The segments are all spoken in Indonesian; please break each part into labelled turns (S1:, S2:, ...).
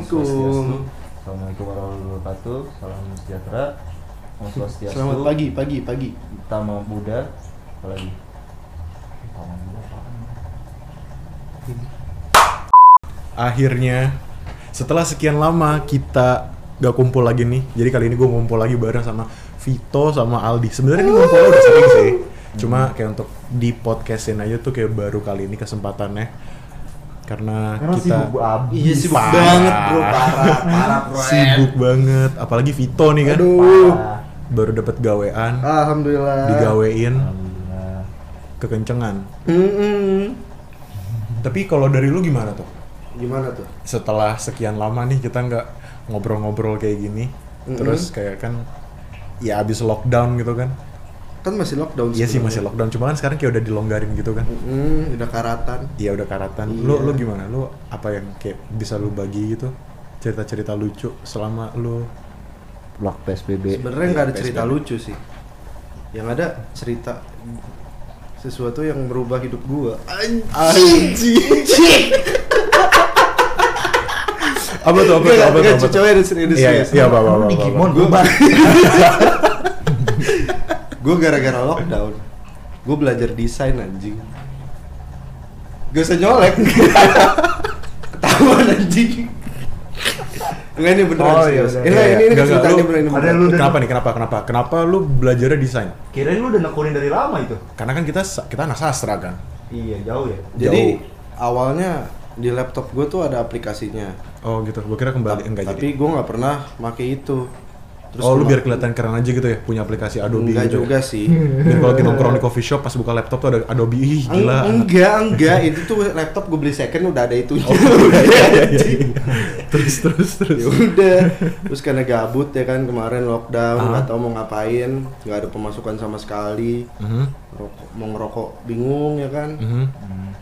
S1: Assalamualaikum.
S2: Assalamualaikum warahmatullahi wabarakatuh. Salam sejahtera. Om Swastiastu.
S1: Selamat pagi, pagi, pagi.
S2: Tama Buddha. Apalagi? Tama Buddha
S3: akhirnya setelah sekian lama kita gak kumpul lagi nih jadi kali ini gue ngumpul lagi bareng sama Vito sama Aldi sebenarnya ini ngumpul udah sering sih cuma kayak untuk di podcastin aja tuh kayak baru kali ini kesempatannya karena,
S2: Karena
S3: kita
S2: sibuk abis.
S1: Iya sibuk
S3: Parah.
S1: banget bro, parah, parah bro.
S3: sibuk banget apalagi Vito nih kan
S1: Aduh.
S2: Parah.
S3: baru dapat gawean
S1: Alhamdulillah.
S3: digawein
S2: Alhamdulillah.
S3: kekencengan
S1: Mm-mm.
S3: tapi kalau dari lu gimana tuh
S1: Gimana tuh?
S3: setelah sekian lama nih kita nggak ngobrol-ngobrol kayak gini
S1: Mm-mm.
S3: terus kayak kan ya abis lockdown gitu kan
S1: Kan masih lockdown.
S3: iya sih masih lockdown cuma kan sekarang kayak udah dilonggarin gitu kan
S1: Mm-mm, udah karatan.
S3: iya udah karatan
S1: Iya.
S3: lu lu gimana lu apa yang kayak bisa lu bagi gitu cerita-cerita lucu selama lu
S2: Blok PSBB.
S1: Sebenarnya nggak ada
S3: PSBB.
S1: cerita lucu sih. Yang ada cerita sesuatu yang merubah hidup gua.
S3: anjing apa tuh apa tuh apa tuh
S1: nggak,
S3: apa tuh iya iya
S1: serius.
S3: iya apa apa apa,
S2: Lu
S3: apa,
S2: Digimon
S3: apa.
S2: bang.
S1: Gue gara-gara lockdown, gue belajar desain anjing. Gak usah nyolek. Ketahuan anjing. Enggak ini beneran
S2: Oh, iya,
S1: serius.
S2: udah.
S1: Ini
S3: Iya,
S1: ini ini
S3: iya.
S1: Cerita ini
S3: lu-
S1: beneran
S2: ada lu
S3: kenapa nih kenapa kenapa kenapa lu belajarnya desain
S2: Kirain lu udah nekunin dari lama itu.
S3: karena kan kita kita anak sastra kan
S2: Iya jauh ya.
S1: Jadi
S3: Jauh.
S1: awalnya di laptop gue tuh ada aplikasinya.
S3: oh gitu gua kira kembali enggak
S1: Tapi
S3: jadi
S1: gue nggak pernah make itu.
S3: Oh lu biar kelihatan keren aja gitu ya punya aplikasi Adobe
S1: Enggak
S3: gitu
S1: juga
S3: ya?
S1: sih.
S3: Dan kalau kita nongkrong di coffee shop pas buka laptop tuh ada Adobe ih gila.
S1: enggak, enggak. Itu tuh laptop gue beli second udah ada itu.
S3: Oh, iya, iya, iya, iya. terus terus terus.
S1: ya udah terus karena gabut ya kan kemarin lockdown
S3: Ah.
S1: nggak tahu mau ngapain nggak ada pemasukan sama sekali
S3: Mhm,
S1: Rokok, mau ngerokok bingung ya kan
S3: mhm.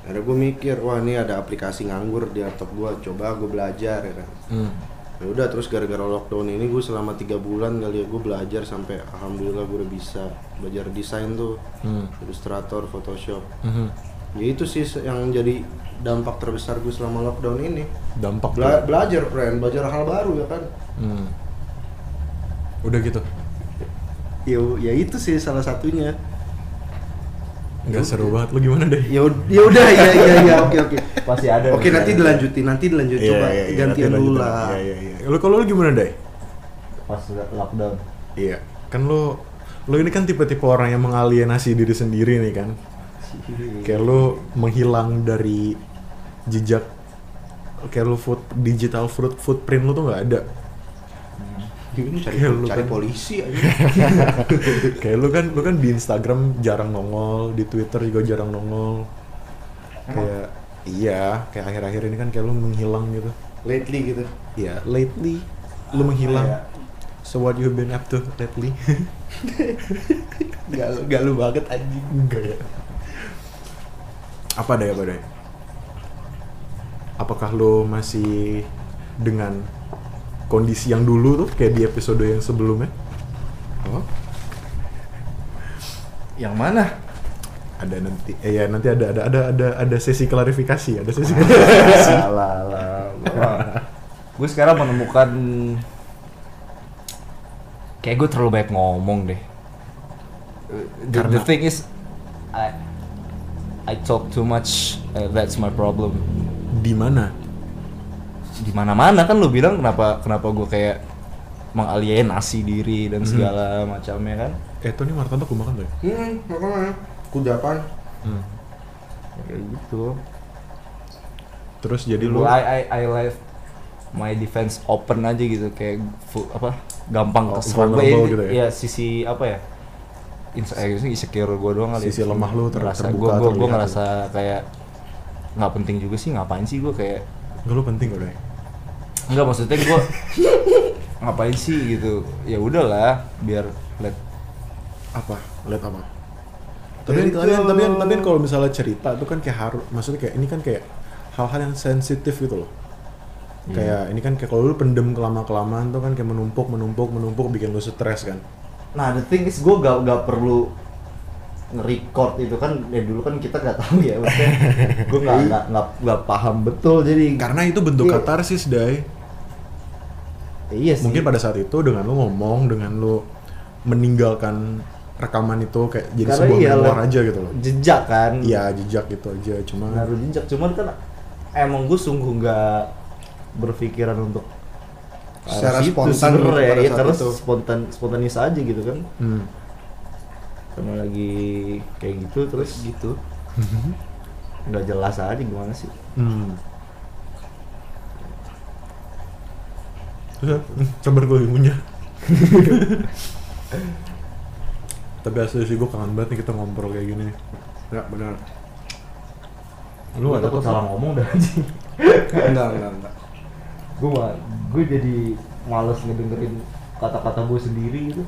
S1: akhirnya gue mikir wah ini ada aplikasi nganggur di laptop gue coba gue belajar ya kan
S3: Hmm.
S1: Ya udah terus gara-gara lockdown ini gue selama tiga bulan kali ya gue belajar sampai alhamdulillah gue udah bisa belajar desain tuh
S3: Hmm.
S1: ilustrator photoshop
S3: Mhm.
S1: ya itu sih yang jadi dampak terbesar gue selama lockdown ini
S3: Dampak
S1: Bela-
S3: tuh.
S1: belajar friend belajar hal baru ya kan
S3: Hmm. Udah gitu.
S1: ya ya itu sih salah satunya
S3: Enggak seru banget. Lu gimana deh?
S1: ya ya udah ya ya ya oke oke
S2: Pasti ada.
S1: oke nanti dilanjutin nanti dilanjut coba gantian dulu lah
S3: Iya, iya, iya. Lu kalau lu gimana, deh?
S2: Pas lockdown.
S3: Iya. Kan lu lu ini kan tipe-tipe orang yang mengalienasi diri sendiri nih kan. Kayak lu menghilang dari jejak kayak lu foot digital foot footprint lu tuh nggak ada.
S1: Ini cari
S3: Kayak lu
S1: cari
S3: kan.
S1: polisi aja
S3: kayak lu kan lu kan di Instagram jarang nongol, di Twitter juga jarang nongol. Kayak iya, kayak akhir-akhir ini kan kayak lu menghilang gitu.
S1: lately gitu
S3: Iya, lately lu menghilang. So what you been up to lately?
S1: gak lu gak lu banget anjing
S3: Enggak ya. Apa deh, apa deh? Apakah lo masih dengan kondisi yang dulu tuh kayak di episode yang sebelumnya?
S1: oh
S2: Yang mana?
S3: Ada nanti, eh ya nanti ada ada ada ada ada sesi klarifikasi, ada sesi klarifikasi.
S2: Gue sekarang menemukan kayak gue terlalu banyak ngomong deh. The, the thing is, I I talk too much. uh, that's my problem.
S3: di mana?
S2: Di mana-mana kan lu bilang kenapa kenapa gue kayak mengalienasi diri dan
S3: Mhm.
S2: segala macamnya kan?
S3: Eh, tuh nih martabak gue makan tuh ya?
S1: hmm makanya kudapan
S3: Hmm.
S2: Kayak gitu.
S3: Terus jadi lu
S2: I I I left my defense open aja gitu kayak fu- apa gampang
S3: Oh,
S2: keserang
S3: gitu ya?
S2: Iya sisi apa ya? Eh, insecure gue doang kali.
S3: Sisi lemah lu ter-
S2: ngerasa
S3: terbuka,
S2: gue gue ngerasa kayak nggak penting juga sih ngapain sih gue kayak
S3: Enggak lu penting kok deh.
S2: nggak maksudnya gue ngapain sih gitu ya udahlah biar let
S3: apa lihat apa tapi tapi tapi tapi kalau misalnya cerita itu kan kayak harus maksudnya kayak ini kan kayak hal-hal yang sensitif gitu loh
S2: Iya.
S3: kayak ini kan kayak kalau lu pendem kelama kelamaan tuh kan kayak menumpuk menumpuk menumpuk bikin lu stres kan
S2: nah the thing is gue gak, gak perlu nge-record itu kan ya dulu kan kita nggak tahu ya maksudnya gue nggak nggak nggak paham betul jadi
S3: karena itu bentuk
S1: Iya.
S3: katarsis dai
S2: Iya sih.
S3: mungkin pada saat itu dengan lu ngomong dengan lu meninggalkan rekaman itu kayak jadi
S2: Karena
S3: sebuah
S2: iya,
S3: memoir aja gitu loh
S2: jejak kan.
S3: iya jejak gitu aja cuma
S2: Naruh jejak cuman kan emang gue sungguh nggak berpikiran untuk
S1: Secara
S2: situ
S1: spontan pada
S2: ya karena
S1: itu.
S2: spontan spontanis aja gitu kan
S3: hmm.
S2: karena lagi kayak gitu terus
S1: gitu
S2: nggak jelas aja gimana sih
S3: Hmm. Terus, hmm, Sabar gue imunya. Tapi asli sih gue kangen banget nih kita ngobrol kayak gini.
S1: ya benar
S3: Lu ada
S2: takut salah ngomong dah anjing
S1: enggak enggak enggak
S2: gue gue jadi males ngedengerin kata-kata gue sendiri gitu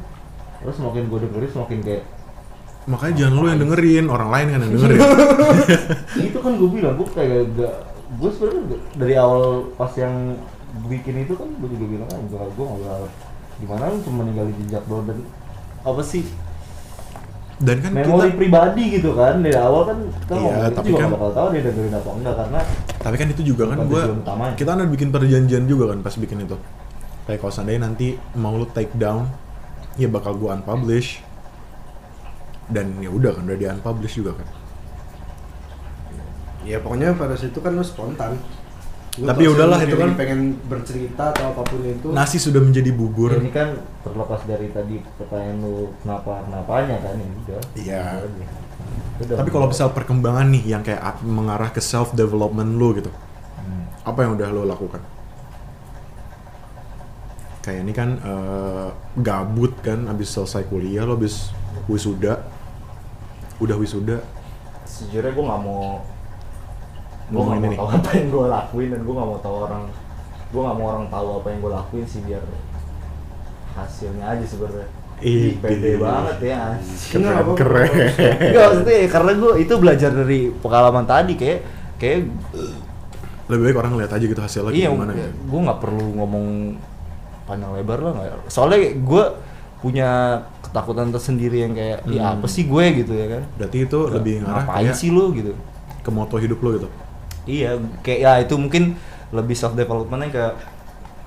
S2: terus semakin gue dengerin semakin kayak
S3: Makanya jangan lu yang dengerin, orang lain kan yang dengerin.
S2: itu kan gue bilang gue kayak gak gue sebenarnya dari awal pas yang bikin itu kan gue juga bilang kan gue gue nggak gimana lu cuma ninggalin jejak doang dan apa sih
S3: Dan kan
S2: memori
S3: kita,
S2: pribadi gitu kan dari awal kan kita
S3: Iya, tapi
S2: juga
S3: kan-
S2: nggak bakal tahu dia dengerin apa enggak karena
S3: tapi kan itu juga kan gue,
S2: utamanya.
S3: kita ada bikin perjanjian juga kan pas bikin itu. Kayak kalau seandainya nanti mau lu take down, ya bakal gue unpublish. Dan ya udah kan udah di unpublish juga kan.
S1: ya pokoknya pada situ kan lu spontan Gua
S3: Tapi udahlah,
S1: lu
S3: itu kan-
S1: pengen bercerita atau apa pun itu
S3: Nasi sudah menjadi bubur.
S2: ini kan terlepas dari tadi pertanyaan lu kenapa kenapanya kan ya udah
S3: Iya.
S2: Udah.
S3: Tapi kalau misal perkembangan nih yang kayak mengarah ke self development lu gitu,
S2: Hmm.
S3: apa yang udah lo lakukan? Kayak ini kan eh, gabut kan, abis selesai kuliah lo abis wisuda, udah wisuda,
S2: sejujurnya gue nggak mau gue
S3: ini.
S2: mau tahu apa yang gue lakuin dan gue nggak mau tahu orang gue nggak mau orang tahu apa yang gue lakuin sih biar hasilnya aja sebenarnya
S3: Ih,
S2: pede banget ya
S3: keren,
S1: apa-apa.
S3: keren.
S2: Enggak maksudnya ya, karena gue itu belajar dari pengalaman tadi kayak kayak
S3: Lebih baik orang lihat aja gitu hasilnya
S2: iya
S3: gimana. gitu.
S2: gue nggak perlu ngomong panjang lebar lah soalnya gue punya ketakutan tersendiri yang kayak ya
S3: Hmm.
S2: apa sih gue gitu ya kan
S3: Berarti itu lebih ngarah
S2: ngapain
S3: kayak
S2: sih lu gitu
S3: ke moto hidup lo gitu.
S2: Iya, kayak ya itu mungkin lebih self developmentnya ke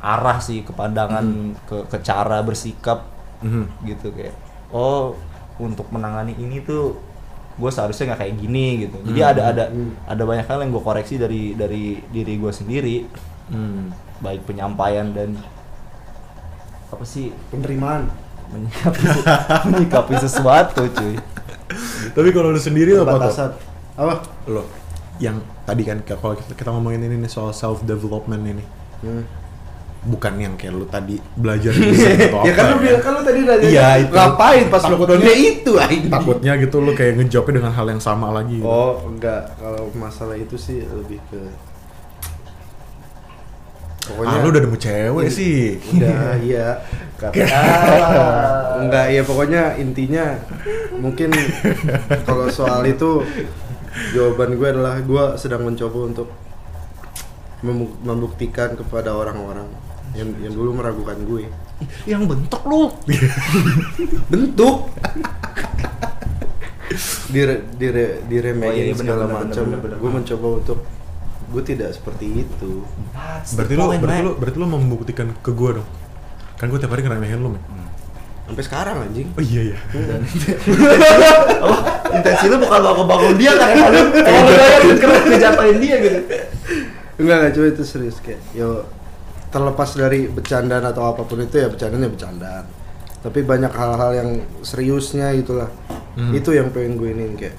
S2: arah sih ke pandangan ke ke cara bersikap
S3: Mhm.
S2: gitu kayak oh untuk menangani ini tuh gue seharusnya nggak kayak gini gitu. Jadi
S3: Hmm.
S2: ada ada
S1: Hmm.
S2: ada banyak hal yang gue koreksi dari dari diri gue sendiri
S3: Hmm.
S2: baik penyampaian dan apa sih
S1: penerimaan
S2: menyikapi menyikapi sesuatu cuy.
S3: Tapi kalau lu sendiri apa tuh?
S1: batasan apa
S3: Lo yang tadi kan kalau kita, kita ngomongin ini nih soal self development ini.
S1: Hmm.
S3: Bukan yang kayak lu tadi belajar desain atau apa.
S1: ya kan lu bilang kan lu tadi nanya
S3: Iya, itu.
S1: ngapain pas
S3: Takutnya-
S1: lockdownnya itu anjing.
S3: takutnya gitu lu kayak ngejawabnya dengan hal yang sama lagi gitu.
S1: oh enggak kalau masalah itu sih lebih ke pokoknya
S3: ah lu udah nemu cewek sih
S1: udah iya
S2: Kata,
S1: Ah, enggak ya pokoknya intinya mungkin kalau soal itu jawaban gue adalah gue sedang mencoba untuk membuktikan kepada orang-orang yang yang dulu meragukan gue.
S2: Yang bentok lu.
S1: bentuk? Dire dire diremehin
S2: Oh, iya, iya,
S1: segala macam. gue mencoba untuk gue tidak seperti itu.
S3: Berarti lu berarti lu berarti lu membuktikan ke gua dong. Kan gua tiap hari ngeremehin lu men.
S1: Sampai sekarang anjing.
S3: Oh iya. Iya.
S2: Oh, intensi lu bukan mau kebangun dia kan kalau kalau lu gaya keren dia. gitu.
S1: Enggak enggak coba itu serius kayak yo terlepas dari bercandaan atau apa pun itu ya bercandaan ya bercandaan. Tapi banyak hal-hal yang seriusnya gitulah
S3: Hmm.
S1: itu yang pengen gue ini kayak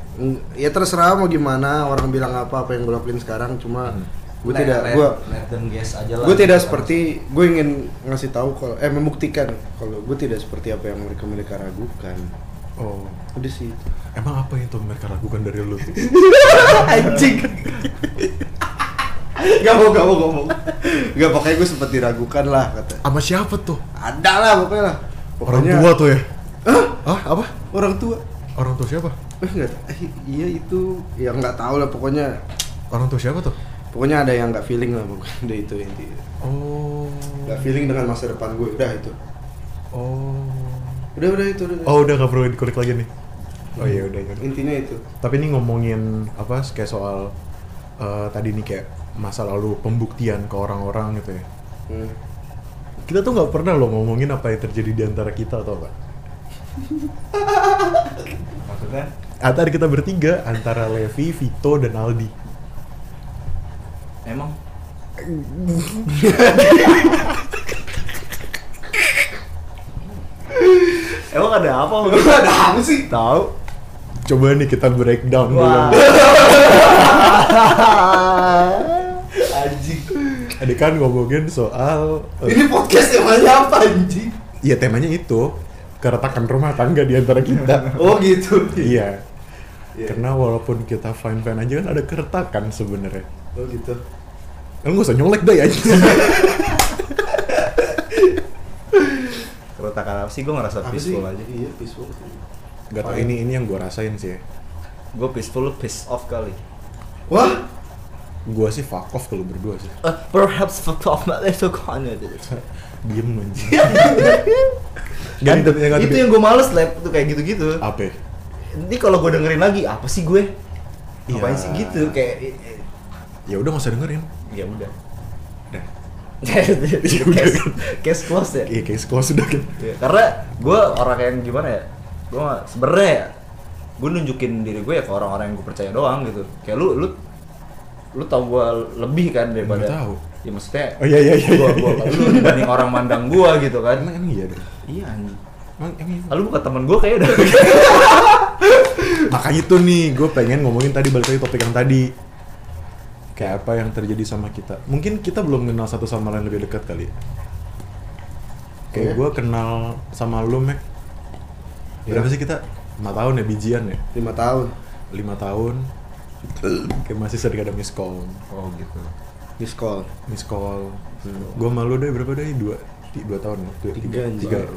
S1: ya terserah mau gimana orang bilang apa apa yang gue lakuin sekarang cuma gue tidak gue
S2: let aja lah.
S1: gue tidak seperti gue ingin ngasih tahu kalau eh membuktikan kalau gue tidak seperti apa yang mereka mereka ragukan
S3: oh.
S1: Udah sih.
S3: Emang apa yang tuh mereka ragukan dari lu?
S1: Anjing. Gak mau, gak mau ngomong Gak, pokoknya gue sempet diragukan lah kata
S3: sama siapa tuh?
S1: Ada lah pokoknya lah.
S3: Orang
S1: Pokoknya-
S3: tua tuh ya?
S1: Hah?
S3: ah apa?
S1: Orang tua?
S3: orang tua siapa?
S1: Eh, enggak, eh, iya itu Ya nggak tahu lah pokoknya.
S3: Orang tua siapa tuh?
S1: Pokoknya ada yang nggak feeling lah pokoknya. Udah itu intinya
S3: oh.
S1: Nggak feeling dengan masa depan gue, udah itu.
S3: Oh
S1: Udah, udah itu, udah, udah.
S3: oh udah gak perlu dikulik lagi nih oh iya udah, udah.
S1: Intinya itu
S3: Tapi ini ngomongin apa kayak soal eh, tadi nih kayak masa lalu pembuktian ke orang-orang gitu ya.
S1: hmm.
S3: kita tuh nggak pernah loh ngomongin apa yang terjadi di antara kita atau apa.
S2: Maksudnya?
S3: Antara kita bertiga, antara Levi, Vito, dan Aldi.
S2: Emang? Emang ada apa?
S1: ada apa sih
S3: Tahu? Coba nih kita breakdown dulu.
S1: anjing
S3: Ada kan ngomongin soal eh,
S1: ini podcast temanya apa anjing
S3: Iya temanya itu keretakan rumah tangga di antara kita.
S1: oh gitu
S3: iya.
S1: Iya.
S3: Karena walaupun kita fine fine aja kan ada keretakan sebenarnya.
S1: oh gitu
S3: Lu nggak usah nyolek deh anjing.
S2: Keretakan apa sih? Gue ngerasa
S1: apa sih
S2: peaceful aja.
S1: iya peaceful
S3: Gak tau ini ini yang gue rasain sih. ya.
S2: Gue peaceful, peace off kali.
S1: wah
S3: Gua sih fuck off kalau berdua sih.
S2: Uh, perhaps fuck off, but it's so kind of it.
S3: Diem anjing.
S2: Kan,
S3: Ganti yang ganti.
S2: itu yang gue males lab tuh kayak gitu-gitu.
S3: apa? ya?
S2: Ini kalau gue dengerin lagi, apa sih gue?
S3: Iya.
S2: Ngapain sih gitu? Kayak
S3: Ya udah nggak usah dengerin.
S2: ya udah.
S3: Dah.
S2: case, case close ya.
S3: Iya kayak close kan.
S2: Iya, Karena gue orang yang gimana ya? Gue sebenernya ya, gue nunjukin diri gue ya ke orang-orang yang gue percaya doang gitu. Kayak lu, lu, lu tau gue lebih kan daripada.
S3: Nggak tahu.
S2: Ya maksudnya.
S3: Oh iya iya iya.
S2: Gue,
S3: iya,
S2: gue,
S3: iya.
S2: lu dibanding orang mandang gue gitu kan.
S3: Emang emang iya deh.
S2: Iya anjing.
S3: Emang, emang iya.
S2: Lalu bukan temen gue kayak udah.
S3: Makanya itu nih, gue pengen ngomongin tadi balik lagi topik yang tadi. Kayak apa yang terjadi sama kita. Mungkin kita belum kenal satu sama lain lebih dekat kali. ya. Kayak
S1: Iya.
S3: gue kenal sama lu, Mek. Berapa
S1: Iya.
S3: sih kita? 5 tahun ya, bijian ya?
S1: lima tahun
S3: 5 tahun. Kayak masih sering ada miss call.
S2: oh gitu.
S1: miss call
S3: Miss call. Gue malu deh, berapa deh? Dua, dua tahun. Dua,
S1: Tiga,
S3: tiga, ya?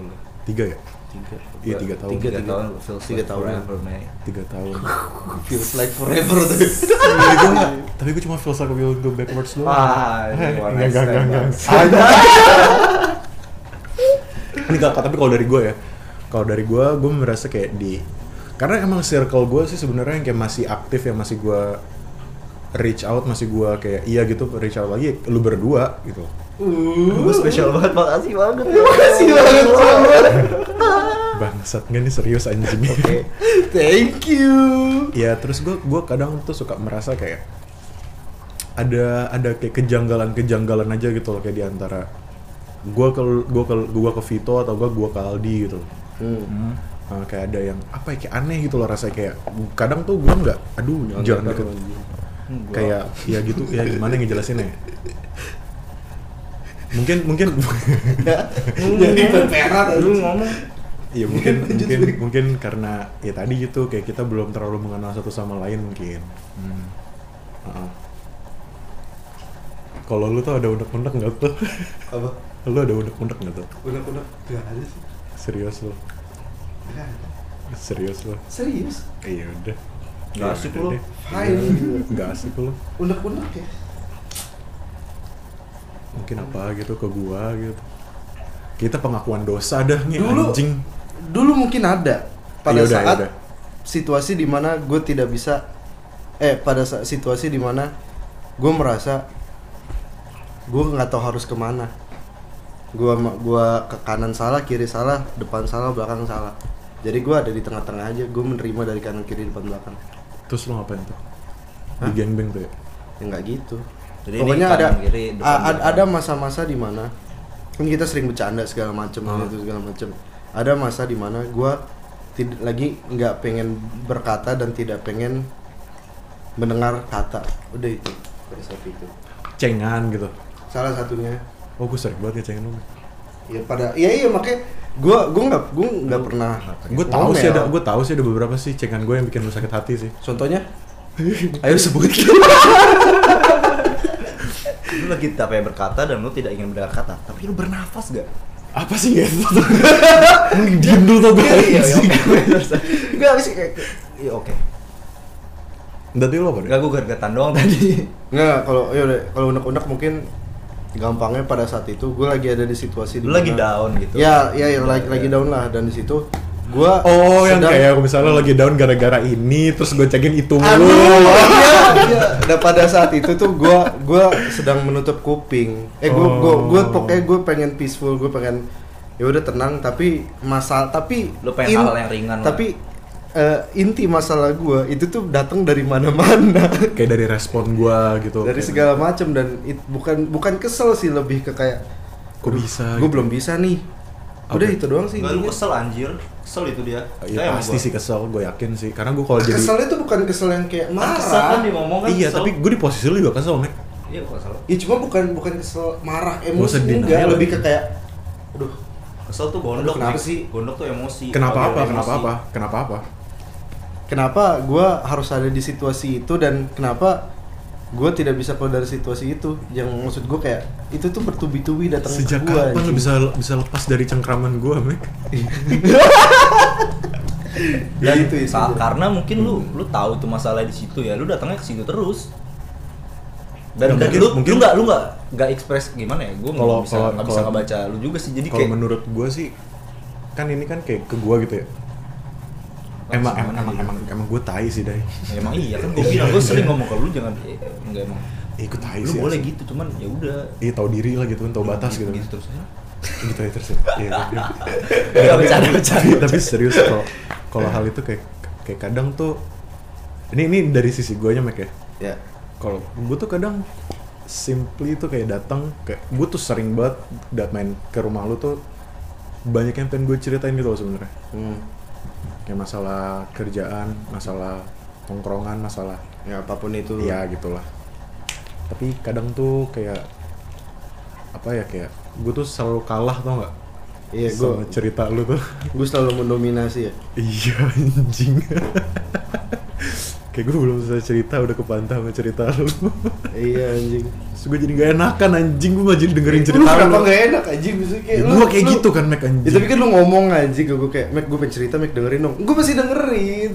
S3: tiga ya?
S1: Tiga
S3: Iya, tiga tahun.
S1: tiga,
S2: Tiga
S1: tiga.
S2: tahun feels
S1: Tiga tahun.
S2: forever, man.
S3: Tiga tahun.
S1: feels like forever tuh
S3: Tapi gue tapi gue cuma feels like we'll go backwards doang.
S2: Ah,
S3: enggak,
S2: Bang.
S3: enggak. Ini enggak, tapi kalau dari gue ya, kalau dari gue, gue merasa kayak di, karena emang circle gue sih sebenarnya yang kayak masih aktif yang masih gue reach out, masih gue kayak iya gitu reach out lagi, lu berdua gitu.
S2: Gue spesial banget, makasih banget.
S1: Makasih banget, banget.
S3: Bangsat nggak nih serius anjing.
S2: Oke.
S1: thank you
S3: Ya terus gue gue kadang tuh suka merasa kayak ada ada kayak kejanggalan-kejanggalan aja gitu loh kayak di antara gue ke gue ke gua ke Vito atau gue gua ke Aldi gitu loh.
S1: hmm.
S3: Nah, kayak ada yang apa ya kayak aneh gitu loh rasanya kayak kadang tuh gue nggak aduh jangan deket kayak ya gitu ya gimana ngejelasinnya ya? mungkin mungkin
S1: jadi berperan
S2: Lu ngomong.
S3: ya mungkin mungkin mungkin karena ya tadi gitu kayak kita belum terlalu mengenal satu sama lain mungkin
S2: Hmm.
S3: Heeh. Kalau lu tuh ada unek-unek nggak tuh?
S1: apa
S3: lu ada unek-unek nggak tuh?
S1: udah udah gak ada sih
S3: Serius
S1: ada.
S3: Serius lu?
S1: serius
S3: Iya udah. Ya
S2: asik
S3: udah
S2: lu.
S3: deh.
S1: Fine.
S3: Nggak asik lu.
S1: unek unek ya
S3: Mungkin apa gitu ke gua gitu. Kita pengakuan dosa dah nih
S1: Dulu-
S3: anjing.
S1: dulu mungkin ada pada
S3: Iya udah,
S1: saat
S3: iya udah.
S1: situasi di mana gue tidak bisa eh pada saat situasi di mana gue merasa gue nggak tahu harus ke mana gue gua ke kanan salah kiri salah depan salah belakang salah jadi gue ada di tengah-tengah aja gue menerima dari kanan kiri depan belakang
S3: Terus lu ngapain tuh?
S1: Hah?
S3: Di gangbang tuh ya?
S1: ya nggak gitu
S2: Jadi ini
S1: pokoknya ada
S2: kiri, depan,
S1: a- a-
S2: belakang.
S1: ada masa-masa di mana kan kita sering bercanda segala macem
S3: Ah.
S1: gitu segala macem ada masa di mana gue lagi nggak pengen berkata dan tidak pengen mendengar kata udah itu pada saat itu
S3: Cengan gitu.
S1: salah satunya
S3: Oh gue sering banget ya cengan lu.
S1: ya pada iya iya makanya gue gue nggak gue nggak pernah
S3: Gue tahu sih ada, gue tahu sih ada beberapa sih cengan gue yang bikin lu sakit hati sih.
S1: contohnya ayo sebut
S2: Lu lagi tak pengen berkata dan lu tidak ingin mendengar kata, tapi lu bernafas gak?
S3: Apa sih gitu? Diem dulu tuh gue.
S2: Iya, iya, oke. Enggak sih kayak Iya, oke.
S3: Berarti lu apa deh?
S2: Enggak gue gergetan doang tadi.
S1: nggak kalau ya udah kalau unek-unek mungkin gampangnya pada saat itu gue lagi ada di situasi
S2: Lu
S1: di
S2: lagi down gitu.
S1: ya ya, ya
S2: Iya,
S1: lagi
S2: iya.
S1: lagi down lah dan di situ gua
S3: Oh, yang
S1: sedang-
S3: kayak misalnya lagi down gara-gara ini, terus gue cekin itu mulu.
S1: iya, iya. Dan pada saat itu tuh gua gua sedang menutup kuping. Eh gua gua gua
S3: Oh.
S1: pokoknya gua pengen peaceful, gua pengen ya udah tenang tapi masalah tapi
S2: Lu pengen hal yang ringan lah.
S1: Eh, inti masalah gua itu tuh datang dari mana-mana.
S3: Kayak dari respon gue gitu.
S1: dari segala macam dan it, bukan bukan kesel sih lebih ke kayak
S3: Kok bisa
S1: gue
S3: gitu?
S1: belum bisa nih. Udah itu doang sih.
S2: Lu
S1: intinya.
S2: kesel anjir. Kesel itu dia.
S3: Iya
S2: Kayak
S3: pasti
S2: gua.
S3: sih kesel, gue yakin sih. Karena gue kalau jadi
S1: Keselnya tuh bukan kesel yang kayak
S2: Kan kesel kan
S1: marah.
S2: dia ngomong kan
S3: Iya,
S2: kesel.
S3: tapi gue di posisi lu juga kesel, Mek.
S2: Iya gua kesel.
S1: Ya cuma bukan bukan kesel marah
S3: Gak
S1: emosi enggak, lebih ke kayak aduh
S2: Kesel tuh gondok.
S1: Kenapa
S2: Nek.
S1: sih?
S2: Gondok tuh emosi.
S3: Kenapa apa?
S2: dia
S3: Kenapa
S2: emosi.
S3: apa? Kenapa apa?
S1: Kenapa gue harus ada di situasi itu dan kenapa gue tidak bisa keluar dari situasi itu yang maksud gue kayak itu tuh bertubi-tubi datang
S3: Sejak
S1: ke gue
S3: kapan lu bisa bisa lepas dari cengkraman gue, Mek?
S1: ya itu itu
S2: Sa- karena mungkin lu lu tahu itu masalah di situ ya, lu datangnya ke situ terus. Dan,
S3: Ya,
S2: dan
S3: mungkin-
S2: lu
S3: mungkin-
S2: lu nggak lu nggak nggak ekspres gimana ya? Gue nggak bisa nggak bisa ngebaca lu juga sih. Jadi
S3: Kalau
S2: kayak
S3: menurut gue sih, kan ini kan kayak ke gue gitu ya. Emang emang emang
S2: ya?
S3: emang, emang gue tai sih, Dai.
S2: Ya, emang iya kan gue bilang gue sering ngomong ke lu jangan eh, enggak emang
S3: Eh, gue tai
S2: lu
S3: sih.
S2: boleh
S3: asli.
S2: gitu cuman ya udah
S3: Iya, tahu diri lah gitu kan, tahu batas gitu.
S2: gitu terus ya.
S3: gitu ya terus ya. Iya, iya.
S2: Nggak, bercanda, bercanda.
S3: Tapi- tapi serius kalau kalau hal itu kayak kayak kadang tuh ini ini dari sisi gue nya Mek ya.
S1: ya
S3: Kalau gue tuh kadang simply tuh kayak datang kayak gue tuh sering banget dat main ke rumah lu tuh banyak yang pengen gue ceritain gitu loh sebenarnya.
S1: hmm.
S3: Kayak masalah kerjaan, masalah tongkrongan, masalah
S1: ya apa pun itu
S3: Iya gitulah. Tapi kadang tuh kayak apa ya kayak gue tuh selalu kalah tau nggak?
S1: iya gue
S3: cerita lu tuh.
S1: gue selalu mendominasi ya
S3: iya anjing. kayak gue belum selesai cerita udah kepantah sama cerita lu.
S1: iya anjing.
S3: Terus gue jadi gak enakan anjing. Gue mah jadi dengerin
S1: lu
S3: cerita
S1: kenapa
S3: lu.
S1: gak enak anjing? Maksudnya kayak
S3: Ya,
S1: lu-
S3: gue kayak
S1: lu-
S3: gitu kan Mac anjing.
S1: Ya, tapi kan lu ngomong anjing gue kayak, Mac gue pengen cerita, Mac dengerin dong. Gue pasti dengerin.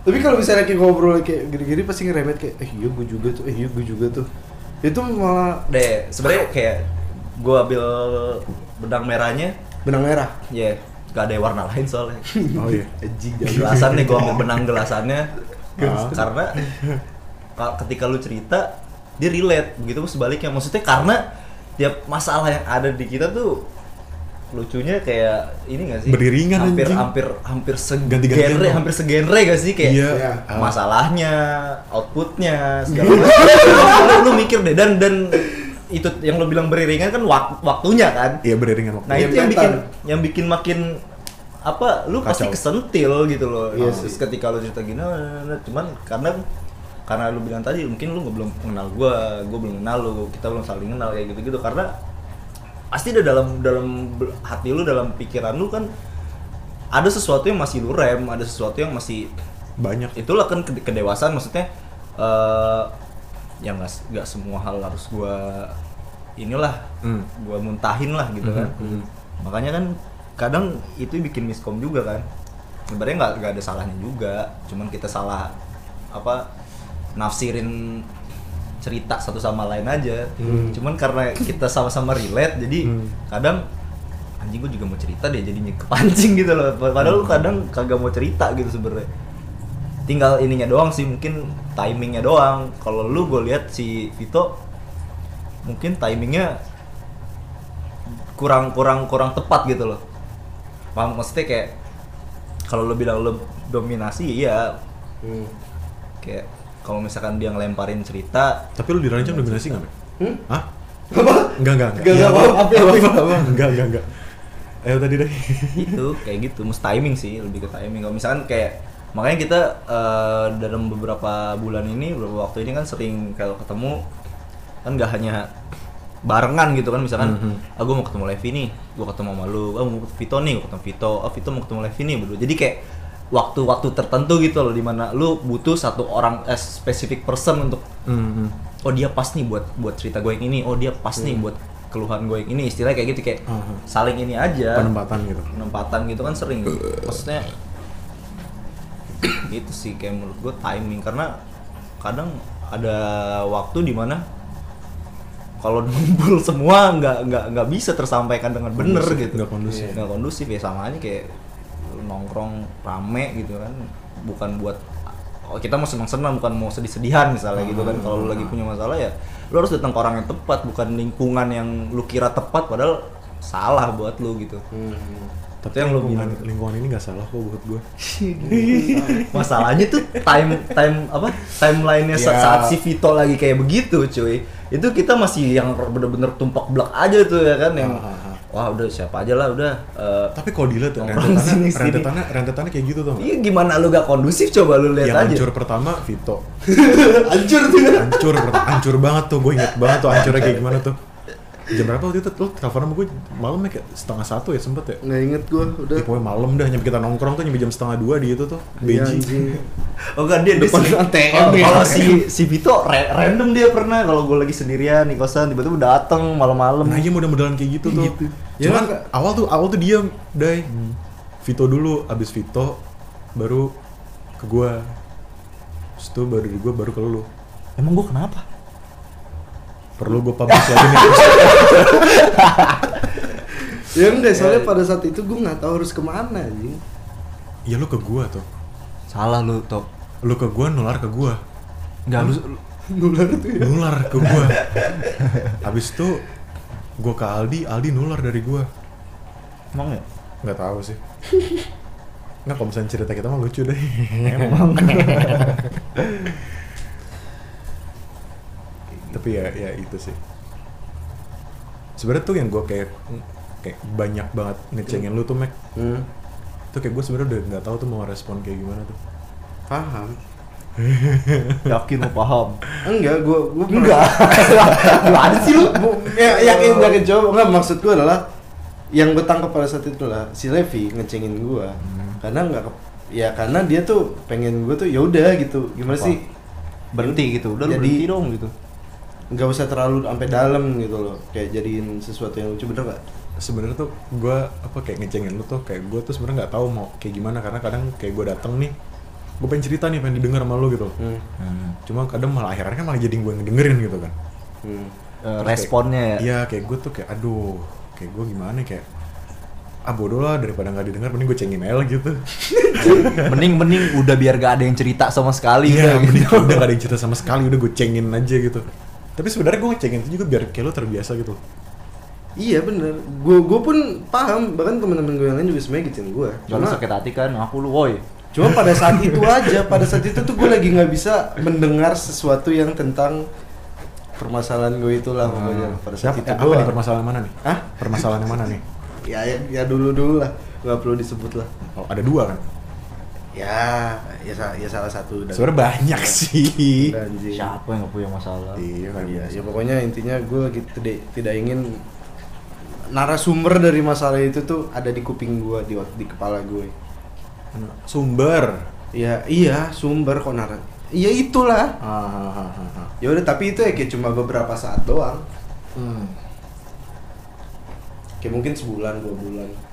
S1: Tapi kalau misalnya kayak ngobrol kayak gini-gini pasti ngeremet kayak, eh iya gue juga tuh, eh iya gue juga tuh. Itu malah
S2: deh sebenarnya kayak gue ambil benang merahnya.
S1: Benang merah?
S2: Ya gak ada warna lain soalnya.
S3: Oh iya.
S1: Anjing
S2: gelasan nih gue ambil benang gelasannya
S3: Ah.
S2: karena ka- ketika lu cerita dia relate begitu pun sebaliknya maksudnya karena tiap masalah yang ada di kita tuh lucunya kayak ini gak sih
S3: Beriringan,
S2: hampir
S3: anjing.
S2: hampir hampir segenre hampir segenre gak sih kayak
S1: Iya.
S3: Iya.
S2: masalahnya outputnya segala macam lu, lu mikir deh dan dan itu yang lo bilang beriringan kan wak- waktunya kan
S3: Iya beriringan waktu.
S2: Nah
S1: Iya,
S2: itu yang
S1: mental.
S2: bikin yang bikin makin apa lu pasti
S3: Kacau.
S2: kesentil gitu loh.
S1: Iya
S2: Terus
S1: sih.
S2: ketika lu cerita gini nah, nah, nah, cuman karena karena lu bilang tadi mungkin lu nggak belum kenal gua, gua belum kenal lu, kita belum saling kenal kayak gitu-gitu karena pasti ada dalam dalam hati lu dalam pikiran lu kan ada sesuatu yang masih lu rem, ada sesuatu yang masih
S3: Banyak.
S2: itulah kan kede- kedewasaan maksudnya eh yang nggak semua hal harus gua inilah
S3: Hmm.
S2: gua muntahin lah gitu kan makanya kan kadang itu bikin miskom juga kan. Sebenarnya nggak nggak ada salahnya juga. Cuman kita salah apa nafsirin cerita satu sama lain aja. Cuman karena kita sama-sama relate jadi
S3: Hmm.
S2: kadang anjing gue juga mau cerita deh jadinya kepancing gitu loh. Padahal lu kadang kagak mau cerita gitu sebenarnya. Tinggal ininya doang sih mungkin timingnya doang. Kalau lu gue lihat si Vito mungkin timingnya kurang kurang kurang tepat gitu loh paham maksudnya kayak kalau lu bilang lu dominasi iya
S1: hmm.
S2: kayak kalau misalkan dia ngelemparin cerita
S3: Tapi lu dirancang dominasi nggak?
S1: Hmm?
S3: Hah?
S1: Apa?
S3: Enggak, enggak,
S1: Enggak, enggak, apa, apa, apa, apa.
S3: Enggak, enggak, enggak. Ayo tadi deh.
S2: itu kayak gitu mesti timing sih lebih ke timing kalau misalkan kayak makanya kita eh, dalam beberapa bulan ini beberapa waktu ini kan sering kalau ketemu kan nggak hanya barengan gitu kan. Misalkan
S3: Mhm.
S2: ah gue mau ketemu Levi nih gue ketemu sama lu. Ah mau ketemu Vito nih gue ketemu Vito. Ah Vito mau ketemu Levi nih berdua jadi kayak waktu-waktu tertentu gitu loh di mana lu butuh satu orang eh, specific person untuk
S3: Hmm, hmm.
S2: oh dia pas nih buat buat cerita gue yang ini. Oh dia pas nih buat keluhan gue yang ini. Istilahnya kayak gitu kayak
S3: Mhm.
S2: saling ini aja.
S3: Penempatan gitu.
S2: penempatan gitu kan sering. Maksudnya gitu sih kayak menurut gue timing. Karena kadang ada waktu di mana kalau ngumpul semua nggak nggak nggak bisa tersampaikan dengan bener
S3: Kondusif,
S2: gitu
S3: nggak kondusif.
S2: nggak kondusif ya sama aja kayak nongkrong rame gitu kan bukan buat oh, kita mau senang-senang bukan mau sedih-sedihan misalnya gitu kan kalau lu lagi punya masalah ya lu harus datang ke orang yang tepat bukan lingkungan yang lu kira tepat padahal salah buat lu gitu
S1: Hmm.
S2: Tapi yang
S3: lingkungan,
S2: bilang
S3: lingkungan ini nggak salah kok buat gue.
S2: masalahnya tuh time time apa timelinenya saat,
S3: Ya.
S2: saat si Vito lagi kayak begitu cuy itu kita masih yang bener-bener tumpak blak aja tuh ya kan yang
S3: Ah, ah, ah.
S2: wah udah siapa aja lah udah eh,
S3: Tapi kalau dilihat ya, rentetannya, rentetannya, rentetannya kayak gitu tuh.
S2: iya gimana lu gak kondusif coba lu lihat
S3: Yang
S2: aja
S3: hancur pertama Vito.
S2: hancur tuh
S3: Hancur, hancur banget tuh. Gue inget banget tuh hancurnya kayak gimana tuh. Jam berapa waktu itu? Lo telepon sama gue malam ya kayak setengah satu ya sempet ya?
S1: Nggak inget gue udah.
S3: Ya, pokoknya malam dah nyampe kita nongkrong tuh nyampe jam setengah dua di itu tuh.
S1: Iya,
S3: Beji.
S2: oh kan dia dia
S1: Depan
S2: sendiri-
S1: ATM
S2: kalau
S1: ya.
S2: kalau si si Vito ra- random dia pernah kalau gue lagi sendirian di kosan tiba-tiba dateng malam-malam
S3: Nah iya model-modelan kayak gitu tuh.
S1: Gitu.
S3: Cuman
S1: Ya,
S3: awal tuh awal tuh diam, Dai. Vito dulu, abis Vito baru ke gua. Terus tuh baru dari gua baru ke lu.
S2: emang gue kenapa
S3: Perlu gua publish lagi nih.
S1: Ya enggak, soalnya pada saat itu gue nggak tahu harus ke mana anjing.
S3: Iya lu ke gua tuh.
S2: salah lu Tok
S3: Lu ke gua nular ke gua.
S2: nggak lu
S1: Nular tuh ya.
S3: Nular ke gua. Abis itu gua ke Aldi, Aldi nular dari gua.
S2: emang ya
S3: Nggak tahu sih. Nggak kalau misalnya cerita kita mah lucu deh.
S2: emang
S3: Tapi ya ya itu sih. Sebenarnya tuh yang gua kayak kayak banyak banget ngecengin lu tuh Mac.
S1: Hmm.
S3: Tuh kayak gue sebenarnya udah nggak tahu tuh mau respon kayak gimana tuh.
S1: Paham.
S2: yakin lu paham
S1: Enggak, gue gue
S2: enggak gimana sih lu
S1: ya, yakin yakin coba enggak maksud gue adalah yang gue tangkap pada saat itu lah si Levi ngecengin gue karena nggak ya karena dia tuh pengen gue tuh ya udah gitu gimana
S2: Apa?
S1: sih
S2: berhenti gitu udah lu
S1: Jadi-
S2: berhenti dong gitu
S1: nggak usah terlalu sampai dalam gitu loh kayak jadiin sesuatu yang lucu bener gak?
S3: Sebenarnya tuh gue apa kayak ngecengin lu tuh kayak gue tuh sebenarnya nggak tahu mau kayak gimana karena kadang kayak gue dateng nih gue pengen cerita nih pengen didengar sama lu gitu loh.
S1: Hmm.
S3: Cuma kadang malah akhirnya kan malah jadi gue ngedengerin gitu kan.
S1: Hmm.
S2: Eh, responnya ya
S3: Iya kayak gue tuh kayak aduh kayak gue gimana ya, kayak ah bodoh lah daripada nggak didengar mending gue cengin aja gitu.
S2: mending mending udah biar gak ada yang cerita sama sekali
S3: Iya,
S2: udah
S3: mending
S2: gitu.
S3: udah gak ada yang cerita sama sekali, udah gue cengin aja gitu. Tapi sebenarnya gue ngecengin itu juga biar kayak lo terbiasa gitu.
S1: Iya bener, gue gue pun paham bahkan teman-teman gue yang lain juga sebenarnya gituin gue.
S2: Cuma
S1: Cuma
S2: sakit hati kan aku lu woi
S1: cuma pada saat itu aja, pada saat itu tuh gue lagi nggak bisa mendengar sesuatu yang tentang permasalahan gue itulah pokoknya pada saat
S3: Siapa?
S1: itu
S3: Eh, apa nih permasalahan mana nih?
S1: Hah?
S3: Permasalahan yang mana nih?
S1: Ya, ya, ya dulu dulu lah, nggak perlu disebut lah.
S3: Oh, ada dua kan?
S1: Ya, ya, ya salah satu.
S3: Sebenarnya banyak sih.
S1: Udah, anjing.
S2: siapa yang gak punya masalah
S3: Iya kan.
S1: Iya, ya pokoknya intinya gue lagi tidak tidak ingin narasumber dari masalah itu tuh ada di kuping gue di di kepala gue.
S3: Sumber.
S1: Ya iya sumber kok nara. Iya itulah.
S3: Ah, ah, ah, ah.
S1: Ya udah tapi itu ya kayak cuma beberapa saat doang.
S3: Hmm.
S1: Kayak mungkin sebulan dua bulan.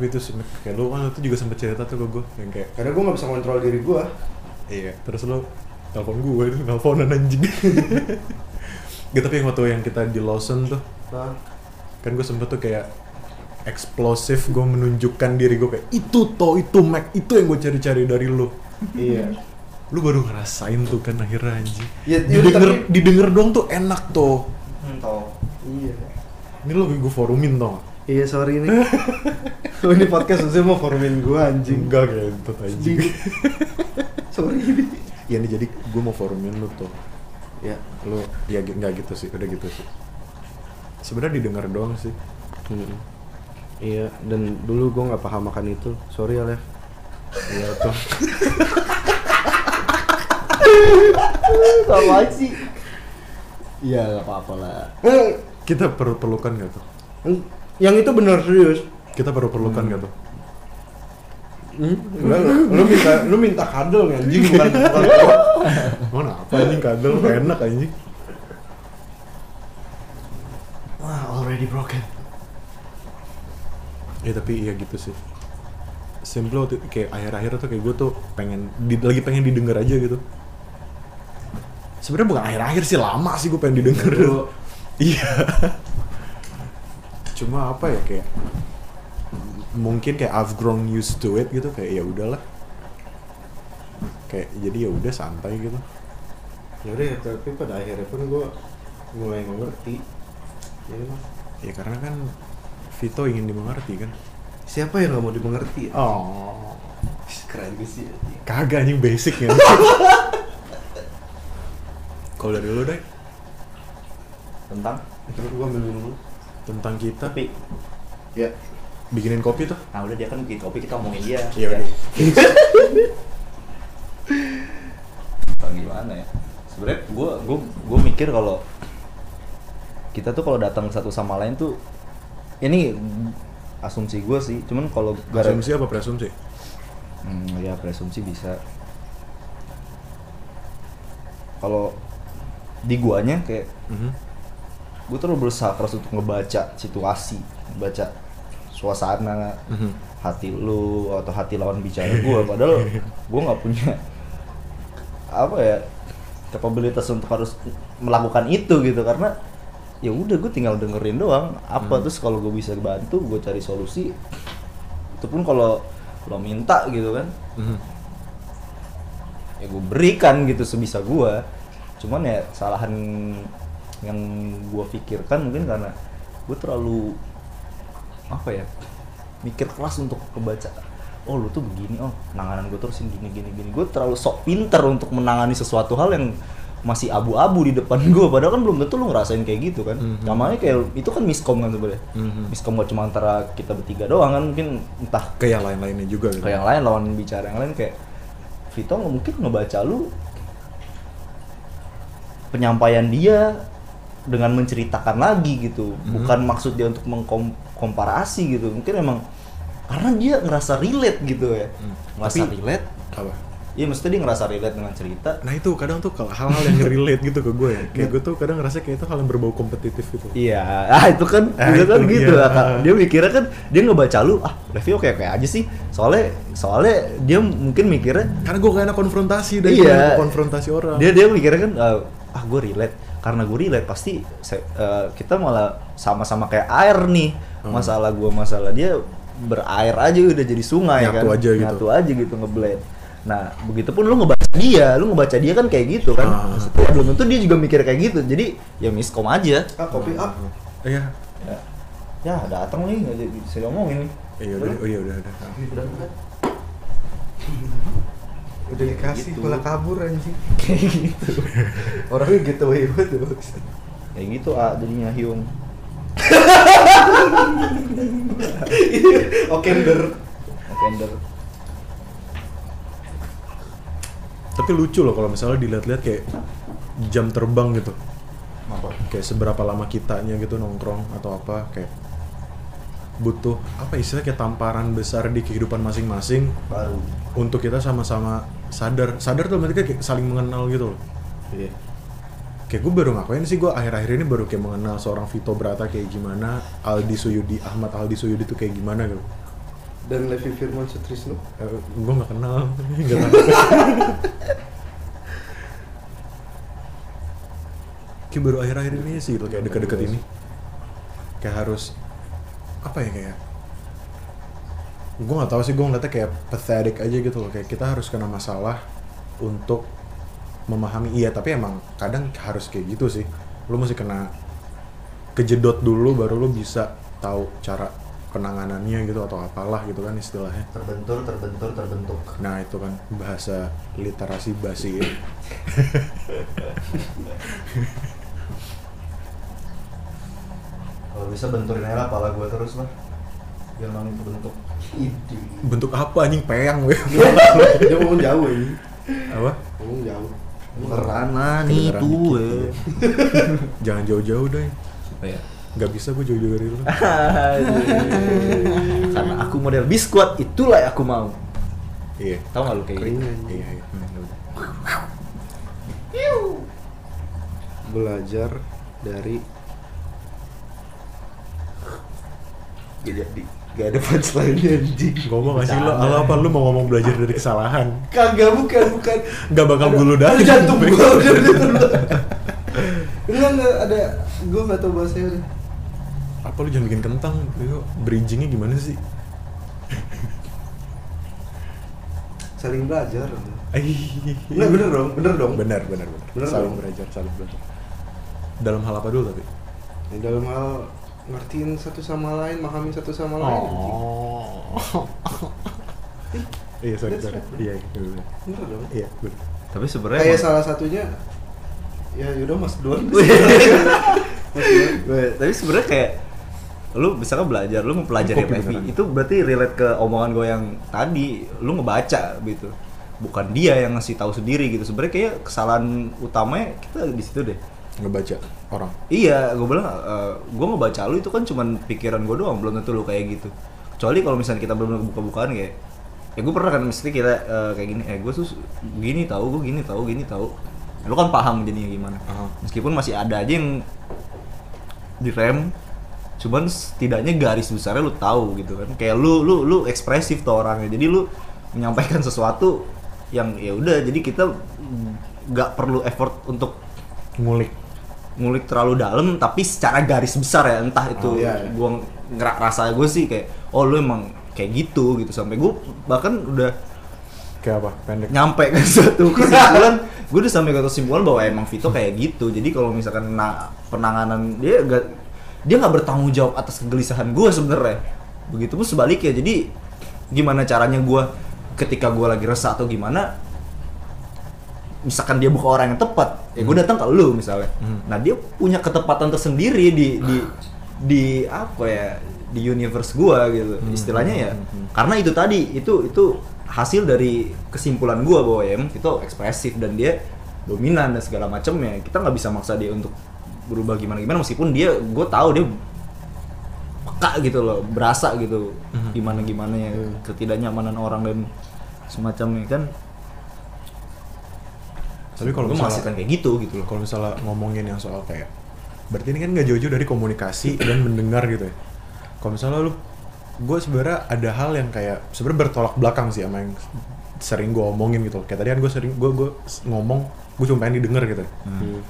S3: Tapi itu kayak lu kan itu juga sempet cerita tuh ke gue yang kayak
S1: Karena gue nggak bisa kontrol diri gue.
S3: iya terus lu telepon gue itu teleponan anjing Gak tapi yang waktu yang kita di Lawson tuh
S1: Nah,
S3: kan gue sempet tuh kayak eksplosif gue menunjukkan diri gue kayak itu toh itu Mac itu yang gue cari-cari dari lu
S1: iya.
S3: lu baru ngerasain tuh kan akhirnya anjing
S1: Ya,
S3: didengar
S1: tapi-
S3: didengar dong tuh enak tuh
S1: Iya.
S3: ini lu gue forumin tau?
S1: Iya sorry nih. Lu ini podcast maksudnya mau forumin gue anjing.
S3: enggak kayak itu anjing
S1: sorry ini.
S3: ya nih jadi gue mau forumin lu tuh
S1: Ya.
S3: lu ya nggak gitu sih udah gitu sih sebenarnya didengar doang sih
S1: Hmm. Iya, dan dulu gue nggak paham makan itu. Sorry ya, Lev.
S3: iya tuh
S2: apa sih iya gak apa-apa lah
S3: kita perlu perlukan gak tuh
S1: yang itu benar serius.
S3: kita perlu perlukan gak tuh
S1: Hmm? Enggak, lu minta lu minta kadal anjing bukan bukan
S3: mana apa anjing kadal enak anjing.
S2: Wah already broken.
S3: Ya tapi iya gitu sih. Simple waktu- kayak akhir-akhir tuh kayak gue tuh pengen di- lagi pengen didengar aja gitu. Sebenarnya bukan akhir-akhir sih lama sih gue pengen didengar. Iya cuma apa ya kayak mungkin kayak I've grown used to it gitu kayak ya udahlah. Kayak jadi ya udah santai gitu.
S1: Ya udah ya, tapi pada akhirnya pun gue mulai mengerti ya, emang.
S3: ya karena kan Vito ingin dimengerti kan.
S1: Siapa yang nggak mau dimengerti? Ya?
S3: oh
S1: keren gue sih.
S3: Kagak anjing basic ya kalau dari lu deh
S2: tentang?
S1: Terus gue ambil dulu
S3: tentang kita.
S2: Tapi
S1: ya.
S3: Bikinin kopi tuh.
S2: Nah udah dia kan bikin kopi kita ngomongin dia.
S3: Iya, udah.
S2: Bang, gimana ya? Sebenarnya gue gue gue mikir kalau kita tuh kalau datang satu sama lain tuh ini asumsi gue sih. Cuman kalau gara
S3: asumsi apa preasumsi?
S2: Hmm, ya preasumsi bisa. Kalau di guanya kayak
S3: Mhm.
S2: Gue terlalu berusaha keras untuk ngebaca situasi ngebaca suasana
S3: Mhm.
S2: hati lu atau hati lawan bicara gue padahal gue nggak punya apa ya kapabilitas untuk harus melakukan itu gitu karena ya udah gue tinggal dengerin doang apa
S3: Hmm.
S2: terus kalau gue bisa bantu gue cari solusi itu pun kalau lo minta gitu kan
S3: Mhm.
S2: ya gue berikan gitu sebisa gue cuman ya kesalahan yang gue pikirkan mungkin karena gue terlalu apa ya mikir keras untuk kebaca. Oh lu tuh begini oh penanganan gue terus gini gini gini. Gue terlalu sok pinter untuk menangani sesuatu hal yang masih abu-abu di depan gue padahal kan belum tentu lu ngerasain kayak gitu kan.
S3: Mhm.
S2: namanya kayak itu kan miskom kan sebenarnya.
S3: Mhm.
S2: miskom gak cuma antara kita bertiga doang kan mungkin entah
S3: ke yang lain-lainnya juga gitu.
S2: Ke yang lain lawan bicara yang lain kayak Vito nggak mungkin ngebaca lu penyampaian dia dengan menceritakan lagi gitu
S3: Mhm.
S2: bukan maksud dia untuk mengkomparasi gitu mungkin emang karena dia ngerasa relate gitu ya
S3: Hmm.
S2: ngerasa
S3: Tapi-
S2: relate
S3: apa
S2: iya maksudnya dia ngerasa relate dengan cerita
S3: nah itu kadang tuh kalau hal-hal yang relate gitu ke gue ya kayak gue tuh kadang ngerasa kayak itu hal yang berbau kompetitif gitu
S2: Iya, ah itu kan,
S3: Ah,
S2: itu kan
S3: itu,
S2: gitu.
S3: iya.
S2: Kak. Dia mikirnya kan dia ngebaca lu, ah Levi oke oke aja sih. Soalnya soalnya dia mungkin mikirnya
S3: karena gue gak enak konfrontasi dan
S2: Iya.
S3: konfrontasi orang
S2: dia dia mikirnya kan ah, ah gue relate karena gue relate pasti se- eh, kita malah sama-sama kayak air nih.
S3: Hmm.
S2: masalah gue masalah dia berair aja udah jadi sungai
S3: Nyatu
S2: kan.
S3: aja gitu.
S2: nyatu aja gitu ngeblend nah begitu pun lu ngebaca dia lu ngebaca dia kan kayak gitu kan.
S3: Ah.
S2: Maksudnya belum tentu dia juga mikir kayak gitu. Jadi ya miskom aja.
S1: Ah kopi ah
S3: iya.
S2: Ya, ya datang nih nggak jadi bisa ngomongin nih
S3: iya udah oh iya udah udah.
S2: Udah, udah.
S1: Udah dikasih
S2: Gitu.
S1: malah kabur anjing.
S2: Kayak gitu.
S1: Orangnya gitu banget tuh
S2: kayak gitu ah jadinya hiung
S1: oke nder
S2: Kender
S3: tapi lucu loh kalau misalnya dilihat-lihat kayak jam terbang gitu.
S2: Apa?
S3: Kayak seberapa lama kitanya gitu nongkrong atau apa kayak butuh apa istilahnya kayak tamparan besar di kehidupan masing-masing
S2: baru.
S3: untuk kita sama-sama sadar sadar tuh berarti kayak saling mengenal gitu loh.
S1: Iya.
S3: Kayak gue baru ngakuin sih gue akhir-akhir ini baru kayak mengenal seorang Vito Brata kayak gimana Aldi Suyudi Ahmad Aldi Suyudi tuh kayak gimana gitu.
S1: Dan Levi Firman Sutrisno?
S3: Eh, gue nggak kenal. Nggak tahu. Kayak baru akhir-akhir ini sih gitu kayak deket-deket ini. Kayak harus apa ya kayak gue nggak tahu sih gue ngeliatnya kayak pathetic aja gitu loh. Kayak kita harus kena masalah untuk memahami. Iya tapi emang kadang harus kayak gitu sih. Lu mesti kena kejedot dulu baru lu bisa tahu cara penanganannya gitu atau apalah gitu kan istilahnya.
S2: Terbentur terbentur terbentuk.
S3: Nah itu kan bahasa literasi basi ini.
S2: kalau bisa benturin aja pala gue terus lah biar makin terbentuk
S3: Bentuk apa anjing peyang weh.
S1: dia ngomong jauh ini
S3: apa?
S1: ngomong jauh
S2: Karena nih tuh eh.
S3: Jangan jauh-jauh deh.
S2: Apa ya?
S3: Gak bisa gue jauh-jauh dari lu.
S2: Karena aku model biskuit itulah yang aku mau
S3: iya.
S2: tahu nggak lu kayak gitu.
S3: Iya, iya. Hmm, ya
S1: belajar dari
S2: gak jadi gak ada punchline anjing.
S3: Ngomong gak sih? Lo, lo apa lu mau ngomong belajar dari kesalahan?
S1: kagak bukan bukan.
S3: Gak bakal dulu dah.
S1: ada jantung gua udah enggak enggak ada gua nggak tahu bahasanya udah.
S3: Apa lu jangan bikin kentang? Yo, bridgingnya gimana sih?
S1: saling belajar Nggak, bener dong bener dong.
S3: Benar benar
S1: Bener
S3: saling
S1: dong.
S3: belajar saling belajar. Dalam hal apa dulu tapi?
S1: Dalam hal ngertiin satu sama lain memahami satu sama lain
S3: oh iya sorry sorry iya iya bener.
S1: bener dong
S3: iya bener.
S2: Tapi sebenarnya
S1: kayak salah satunya ya yaudah mas Duan
S2: Gue- tapi sebenarnya kayak lu misalkan belajar, lu mempelajari
S3: Kopi
S2: FFI,
S3: beneran.
S2: itu berarti relate ke omongan gue yang tadi, lu ngebaca gitu. Bukan dia yang ngasih tahu sendiri gitu. Sebenarnya kayak kesalahan utamanya kita di situ deh.
S3: Ngebaca orang
S2: Iya, gue bilang gue ngebaca lu itu kan cuman pikiran gue doang, belum tentu lu kayak gitu. Kecuali kalau misalnya kita belum buka-bukaan kayak ya gue pernah kan mesti kita eh, kayak gini, eh gue tuh gini tahu, gue gini tahu, gini tahu. Lu kan paham jadinya gimana.
S3: Aha.
S2: Meskipun masih ada aja yang direm, cuman setidaknya garis besarnya lu tahu gitu kan. Kayak lu lu lu ekspresif tuh orangnya. Jadi lu menyampaikan sesuatu yang ya udah jadi kita nggak perlu effort untuk
S3: ngulik
S2: ngulik terlalu dalam tapi secara garis besar ya entah itu
S1: Oh, iya, iya.
S2: gua ngerak rasa gue sih kayak oh lu emang kayak gitu gitu. Sampai gue bahkan udah
S3: kayak apa? Pendek.
S2: Nyampe ke suatu kesimpulan. Gue udah sampai ke kesimpulan bahwa emang Vito kayak gitu. Jadi kalau misalkan na- penanganan dia gak dia nggak bertanggung jawab atas kegelisahan gue sebenarnya. Begitu pun sebaliknya. Jadi gimana caranya gue ketika gue lagi resah atau gimana misalkan dia bukan orang yang tepat ya gue datang ke lu misalnya
S3: Hmm.
S2: nah dia punya ketepatan tersendiri di di di apa ya di universe gua gitu
S3: Hmm.
S2: istilahnya ya
S3: Hmm, hmm.
S2: karena itu tadi itu itu hasil dari kesimpulan gua bahwa ya emang itu ekspresif dan dia dominan dan segala macamnya kita nggak bisa maksa dia untuk berubah gimana gimana meskipun dia gue tahu dia peka gitu loh berasa gitu
S3: Mhm.
S2: gimana gimana ya ketidaknyamanan orang dan semacamnya kan
S3: tapi kalau
S2: gue
S3: misalnya
S2: kayak gitu gitu loh.
S3: Kalau misalnya ngomongin yang soal kayak berarti ini kan nggak jauh-jauh dari komunikasi dan mendengar gitu ya. Kalau misalnya lu gue sebenarnya ada hal yang kayak sebenarnya bertolak belakang sih sama yang sering gue omongin gitu kayak tadi kan gue sering gue gue ngomong gue cuma pengen didengar gitu ya.
S1: Hmm.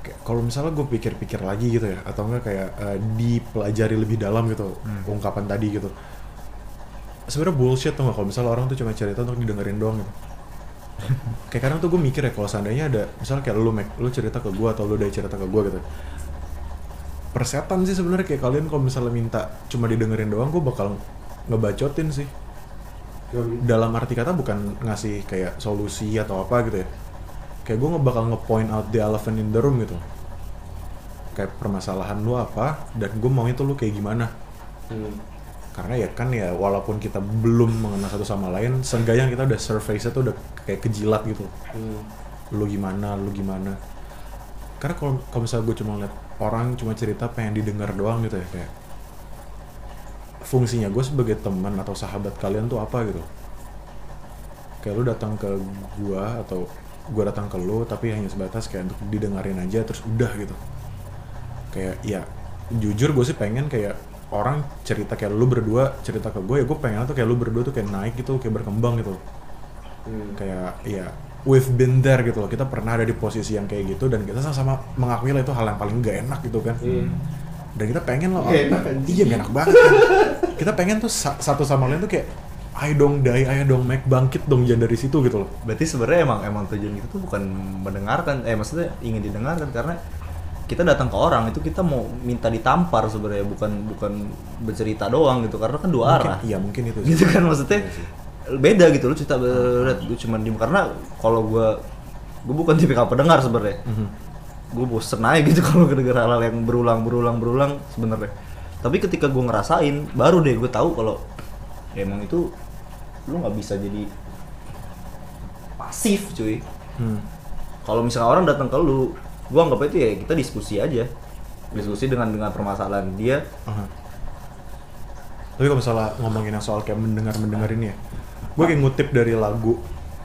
S3: Kayak kalau misalnya gue pikir-pikir lagi gitu ya atau enggak kayak eh, dipelajari lebih dalam gitu ungkapan tadi gitu. Sebenarnya bullshit tuh nggak? Kalau misalnya orang tuh cuma cerita untuk didengerin doang gitu kayak kadang tuh gue mikir ya kalau seandainya ada misalnya kayak lu Mac, lu cerita ke gue atau lu udah cerita ke gue gitu. Persetan sih sebenarnya kayak kalian kalau misalnya minta cuma didengerin doang gue bakal ngebacotin sih. Dalam arti kata bukan ngasih kayak solusi atau apa gitu ya. Kayak gue bakal nge-point out the elephant in the room gitu. Kayak permasalahan lu apa dan gue mau itu lu kayak gimana.
S1: Hmm.
S3: Karena ya kan ya walaupun kita belum mengenal satu sama lain seenggaknya kita udah surface tuh udah kayak kejilat gitu.
S1: Hmm.
S3: lu gimana lu gimana. Karena kalau kalau misalnya gue cuma liat orang cuma cerita pengen didengar doang gitu ya kayak fungsinya gue sebagai teman atau sahabat kalian tuh apa gitu. Kayak lu datang ke gue atau gue datang ke lu tapi hanya sebatas kayak untuk didengarin aja terus udah gitu. Kayak ya jujur gue sih pengen kayak orang cerita kayak lu berdua cerita ke gue ya gue pengen tuh kayak lu berdua tuh kayak naik gitu kayak berkembang gitu
S1: Hmm.
S3: kayak ya we've been there gitu loh kita pernah ada di posisi yang kayak gitu dan kita sama-sama mengakui lah itu hal yang paling gak enak gitu kan
S1: Hmm.
S3: dan kita pengen loh
S1: Nggak enak,
S3: iya gak enak banget kan. kita pengen tuh sa- satu sama lain tuh kayak ayo dong die ayo dong make bangkit dong jangan dari situ gitu loh
S2: berarti sebenarnya emang emang tujuan kita tuh bukan mendengarkan eh maksudnya ingin didengarkan karena kita datang ke orang itu kita mau minta ditampar sebenarnya bukan bukan bercerita doang gitu karena kan dua
S3: mungkin,
S2: arah
S3: iya mungkin itu sih.
S2: gitu kan maksudnya
S3: Iya
S2: beda gitu lu cerita berat lu cuman di karena kalau gua gua bukan tipikal pendengar sebenarnya
S3: Mhm.
S2: gue bosen aja gitu kalau kedenger hal-hal yang berulang berulang berulang sebenarnya tapi ketika gue ngerasain baru deh gue tahu kalau ya emang itu lu nggak bisa jadi pasif cuy
S3: Hmm.
S2: kalau misalnya orang datang ke lu gue anggap itu ya kita diskusi aja diskusi dengan dengan permasalahan dia
S3: Aha. Tapi kalau misalnya ngomongin yang soal kayak mendengar-mendengar ini ya, gue kayak ngutip dari lagu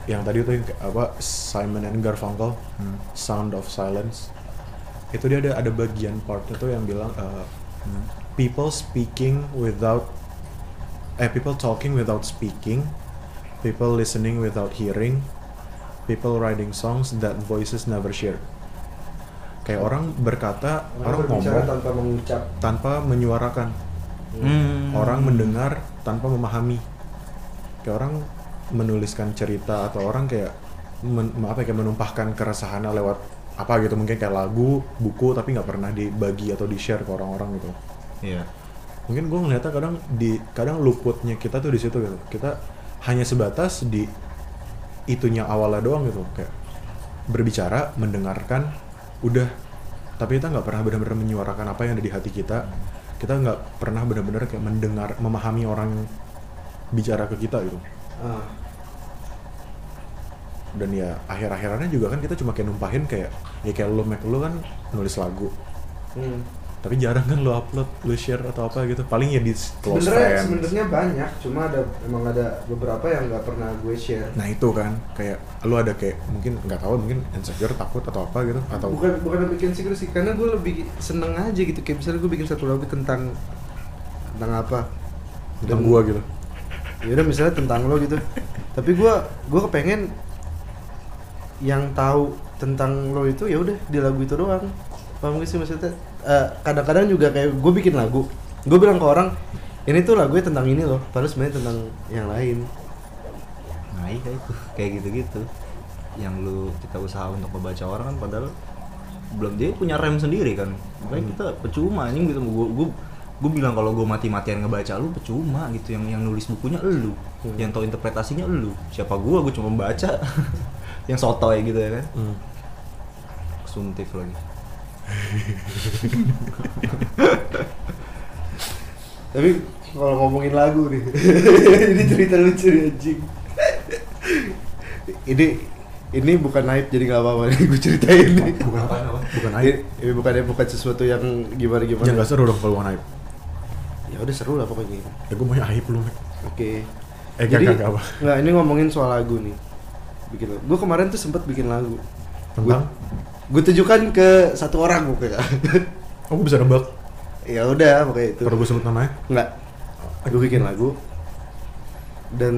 S3: yang tadi kayak apa Simon and Garfunkel,
S2: Hmm.
S3: Sound of Silence. Itu dia ada ada bagian part itu yang bilang uh, people speaking without eh people talking without speaking, people listening without hearing, people writing songs that voices never share. Kayak orang berkata, orang,
S1: Orang
S3: ngomong
S1: tanpa mengucap.
S3: tanpa menyuarakan
S2: Hmm.
S3: orang mendengar tanpa memahami kayak orang menuliskan cerita atau orang kayak men, apa ya, kayak menumpahkan keresahannya lewat apa gitu mungkin kayak lagu buku tapi nggak pernah dibagi atau di share ke orang-orang gitu
S2: Iya.
S3: mungkin gue ngeliatnya kadang di kadang luputnya kita tuh di situ gitu kita hanya sebatas di itunya awalnya doang gitu kayak berbicara mendengarkan udah. Tapi kita nggak pernah benar-benar menyuarakan apa yang ada di hati kita. Kita nggak pernah benar-benar kayak mendengar memahami orang yang bicara ke kita gitu.
S1: Ah,
S3: dan ya akhir-akhirannya juga kan kita cuma kayak numpahin kayak ya kayak lo Mac lo kan nulis lagu.
S1: Hmm.
S3: Tapi jarang kan lo upload lo share atau apa gitu. Paling ya di close
S1: Sebenarnya
S3: friends.
S1: sebenarnya banyak, cuma ada emang ada beberapa yang nggak pernah gue share.
S3: Nah itu kan kayak lu ada kayak mungkin nggak tahu mungkin insecure takut atau apa gitu atau
S1: bukan bukan bikin secret sih karena gue lebih seneng aja gitu. Kayak misalnya gue bikin satu lagu tentang tentang apa?
S3: Tentang
S1: Dan-
S3: gua gitu.
S1: ya udah misalnya tentang lo gitu. Tapi gue gue kepengen yang tahu tentang lo itu ya udah di lagu itu doang. Paham gak sih maksudnya Eh, kadang-kadang juga kayak gue bikin lagu gue bilang ke orang ini tuh lagunya tentang ini loh padahal sebenarnya tentang yang lain.
S2: Nah iya itu kayak gitu-gitu. Yang lu kita usaha untuk membaca orang kan padahal belum dia punya rem sendiri kan. Makanya kita percuma ini gitu. Gue gue gue bilang kalau gue mati-matian ngebaca lu percuma gitu. Yang yang nulis bukunya elu
S1: Hmm.
S2: yang tahu interpretasinya elu siapa gue gue cuma membaca yang sotoy gitu ya kan.
S3: Hmm.
S2: suntif lagi
S1: tapi kalau ngomongin lagu nih ini cerita lucu nih anjing ini ini bukan naib jadi nggak apa-apa nih gue ceritain nih
S3: Bukan bukan
S1: ini,
S3: aib.
S1: ini bukannya bukan sesuatu yang gimana gimana
S3: Ya nggak seru dong kalau bukan aib.
S1: ya udah seru lah pokoknya
S3: Ya gue maunya aib lu.
S1: Oke
S3: Eh
S1: jadi
S3: gak, gak, apa.
S1: nggak ini ngomongin soal lagu nih bikin gue kemarin tuh sempet bikin lagu
S3: Tentang?
S1: Gue tujukan ke satu orang pokoknya
S3: Oh gue bisa nebak.
S1: ya udah pokoknya itu
S3: Perlu gue sebut namanya?
S1: Enggak. Gue bikin lagu dan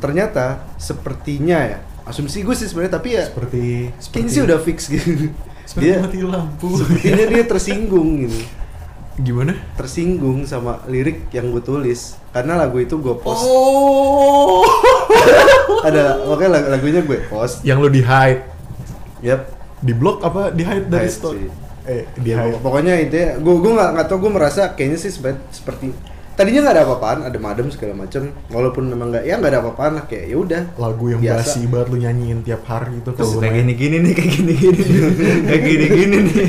S1: ternyata sepertinya ya asumsi gue sih sebenarnya tapi ya
S3: Seperti
S1: kayaknya sih udah fix gitu.
S3: Seperti
S1: dia
S3: mati lampu.
S1: sepertinya dia tersinggung gitu.
S3: Gimana?
S1: Tersinggung sama lirik yang gue tulis karena lagu itu gue post.
S3: Oh.
S1: Ada oke lagu lagunya gue post.
S3: Yang lu di hide
S1: Yap.
S3: Di blog apa di hide dari
S1: Hide
S3: story?
S1: sih.
S3: Eh di
S1: Ya,
S3: hide.
S1: pokoknya intinya gue gue nggak nggak tau gue merasa kayaknya sih seperti tadinya nggak ada apa-apaan ada madem segala macem walaupun memang nggak ya nggak ada apa-apaan lah kayak ya udah
S3: Lagu yang
S1: Biasa.
S3: basi banget lu nyanyiin tiap hari gitu
S2: terus
S3: kalau
S2: kayak
S3: main.
S2: gini-gini nih kayak gini-gini nih. kayak gini-gini nih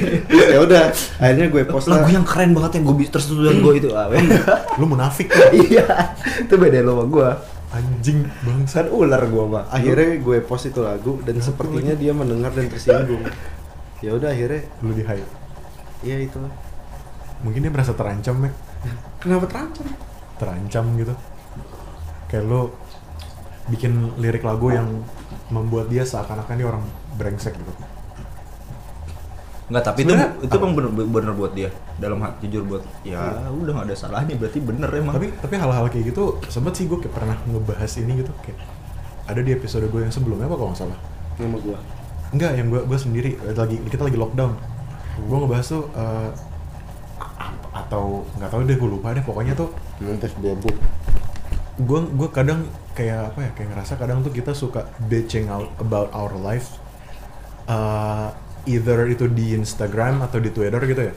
S1: ya udah akhirnya gue post
S2: lagu yang keren banget yang gue tersetujuan gue itu ah
S3: Lu munafik kan?
S2: iya itu beda lo sama gue
S3: Anjing bangsat.
S2: kan ular gue mah
S1: akhirnya gue post itu lagu dan sepertinya dia mendengar dan tersinggung ya udah akhirnya
S3: Lu di hide.
S1: ya itu
S3: Mungkin dia merasa terancam, Mek.
S1: kenapa terancam
S3: Terancam gitu. Kayak lu bikin lirik lagu yang membuat dia seakan-akan dia orang brengsek gitu.
S2: Enggak, tapi itu itu emang bener, bener buat dia. Dalam hati jujur buat ya udah nggak ada salahnya berarti bener emang.
S3: Tapi tapi hal-hal kayak gitu sempet sih gue kayak pernah ngebahas ini gitu kayak ada di episode gue yang sebelumnya apa kalau nggak salah?
S1: Sama gue
S3: Enggak, yang gue gue sendiri lagi kita lagi lockdown. Gue ngebahas tuh eh, a- atau nggak tahu deh gue lupa deh pokoknya tuh
S1: nanti bobo
S3: gue gue kadang kayak apa ya kayak ngerasa kadang tuh kita suka bitching out about our life. Uh, either itu di Instagram atau di Twitter gitu ya.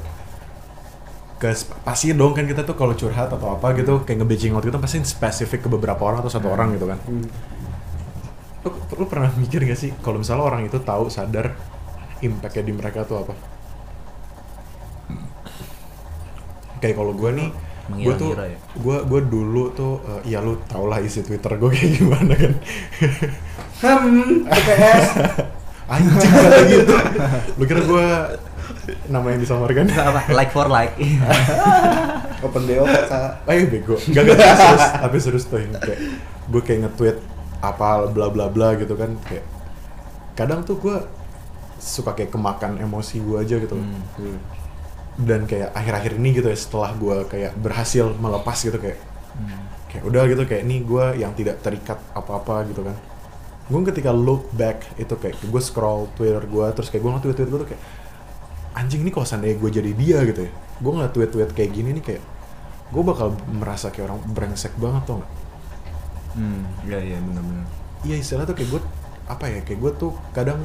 S3: Kes, pasti dong kan kita tuh kalau curhat atau apa gitu kayak nge-bitching out gitu pasti spesifik ke beberapa orang atau satu orang gitu kan. Lu, lu pernah mikir gak sih kalau misalnya orang itu tahu sadar impactnya di mereka tuh apa? Kayak kalau gue nih gue tuh
S2: Mengira-ngira ya?
S3: gue gue dulu tuh eh, ya lu tau lah isi twitter gue kayak gimana kan.
S1: Hmm TPS
S3: anjing kata gitu. Lu kira gue nama yang disamarkan
S2: apa like for like.
S1: Open do kak
S3: Ayo bego, gak gak tapi serius, tapi serius tuh yang kayak gue kayak nge-tweet apa bla bla bla gitu kan kayak kadang tuh gue suka kayak kemakan emosi gue aja gitu.
S2: Hmm.
S3: dan kayak akhir-akhir ini gitu ya setelah gue kayak berhasil melepas gitu kayak kayak udah gitu kayak ini gue yang tidak terikat apa-apa gitu kan gue ketika look back itu kayak gue scroll Twitter gue terus kayak gue nge-tweet tweet gue tuh kayak anjing ini kalau seandainya gue jadi dia gitu ya gue ngeliat tweet-tweet kayak gini nih kayak gue bakal merasa kayak orang brengsek banget tuh nggak
S2: Hmm, iya iya benar-benar.
S3: iya istilah tuh kayak gue apa ya kayak gue tuh kadang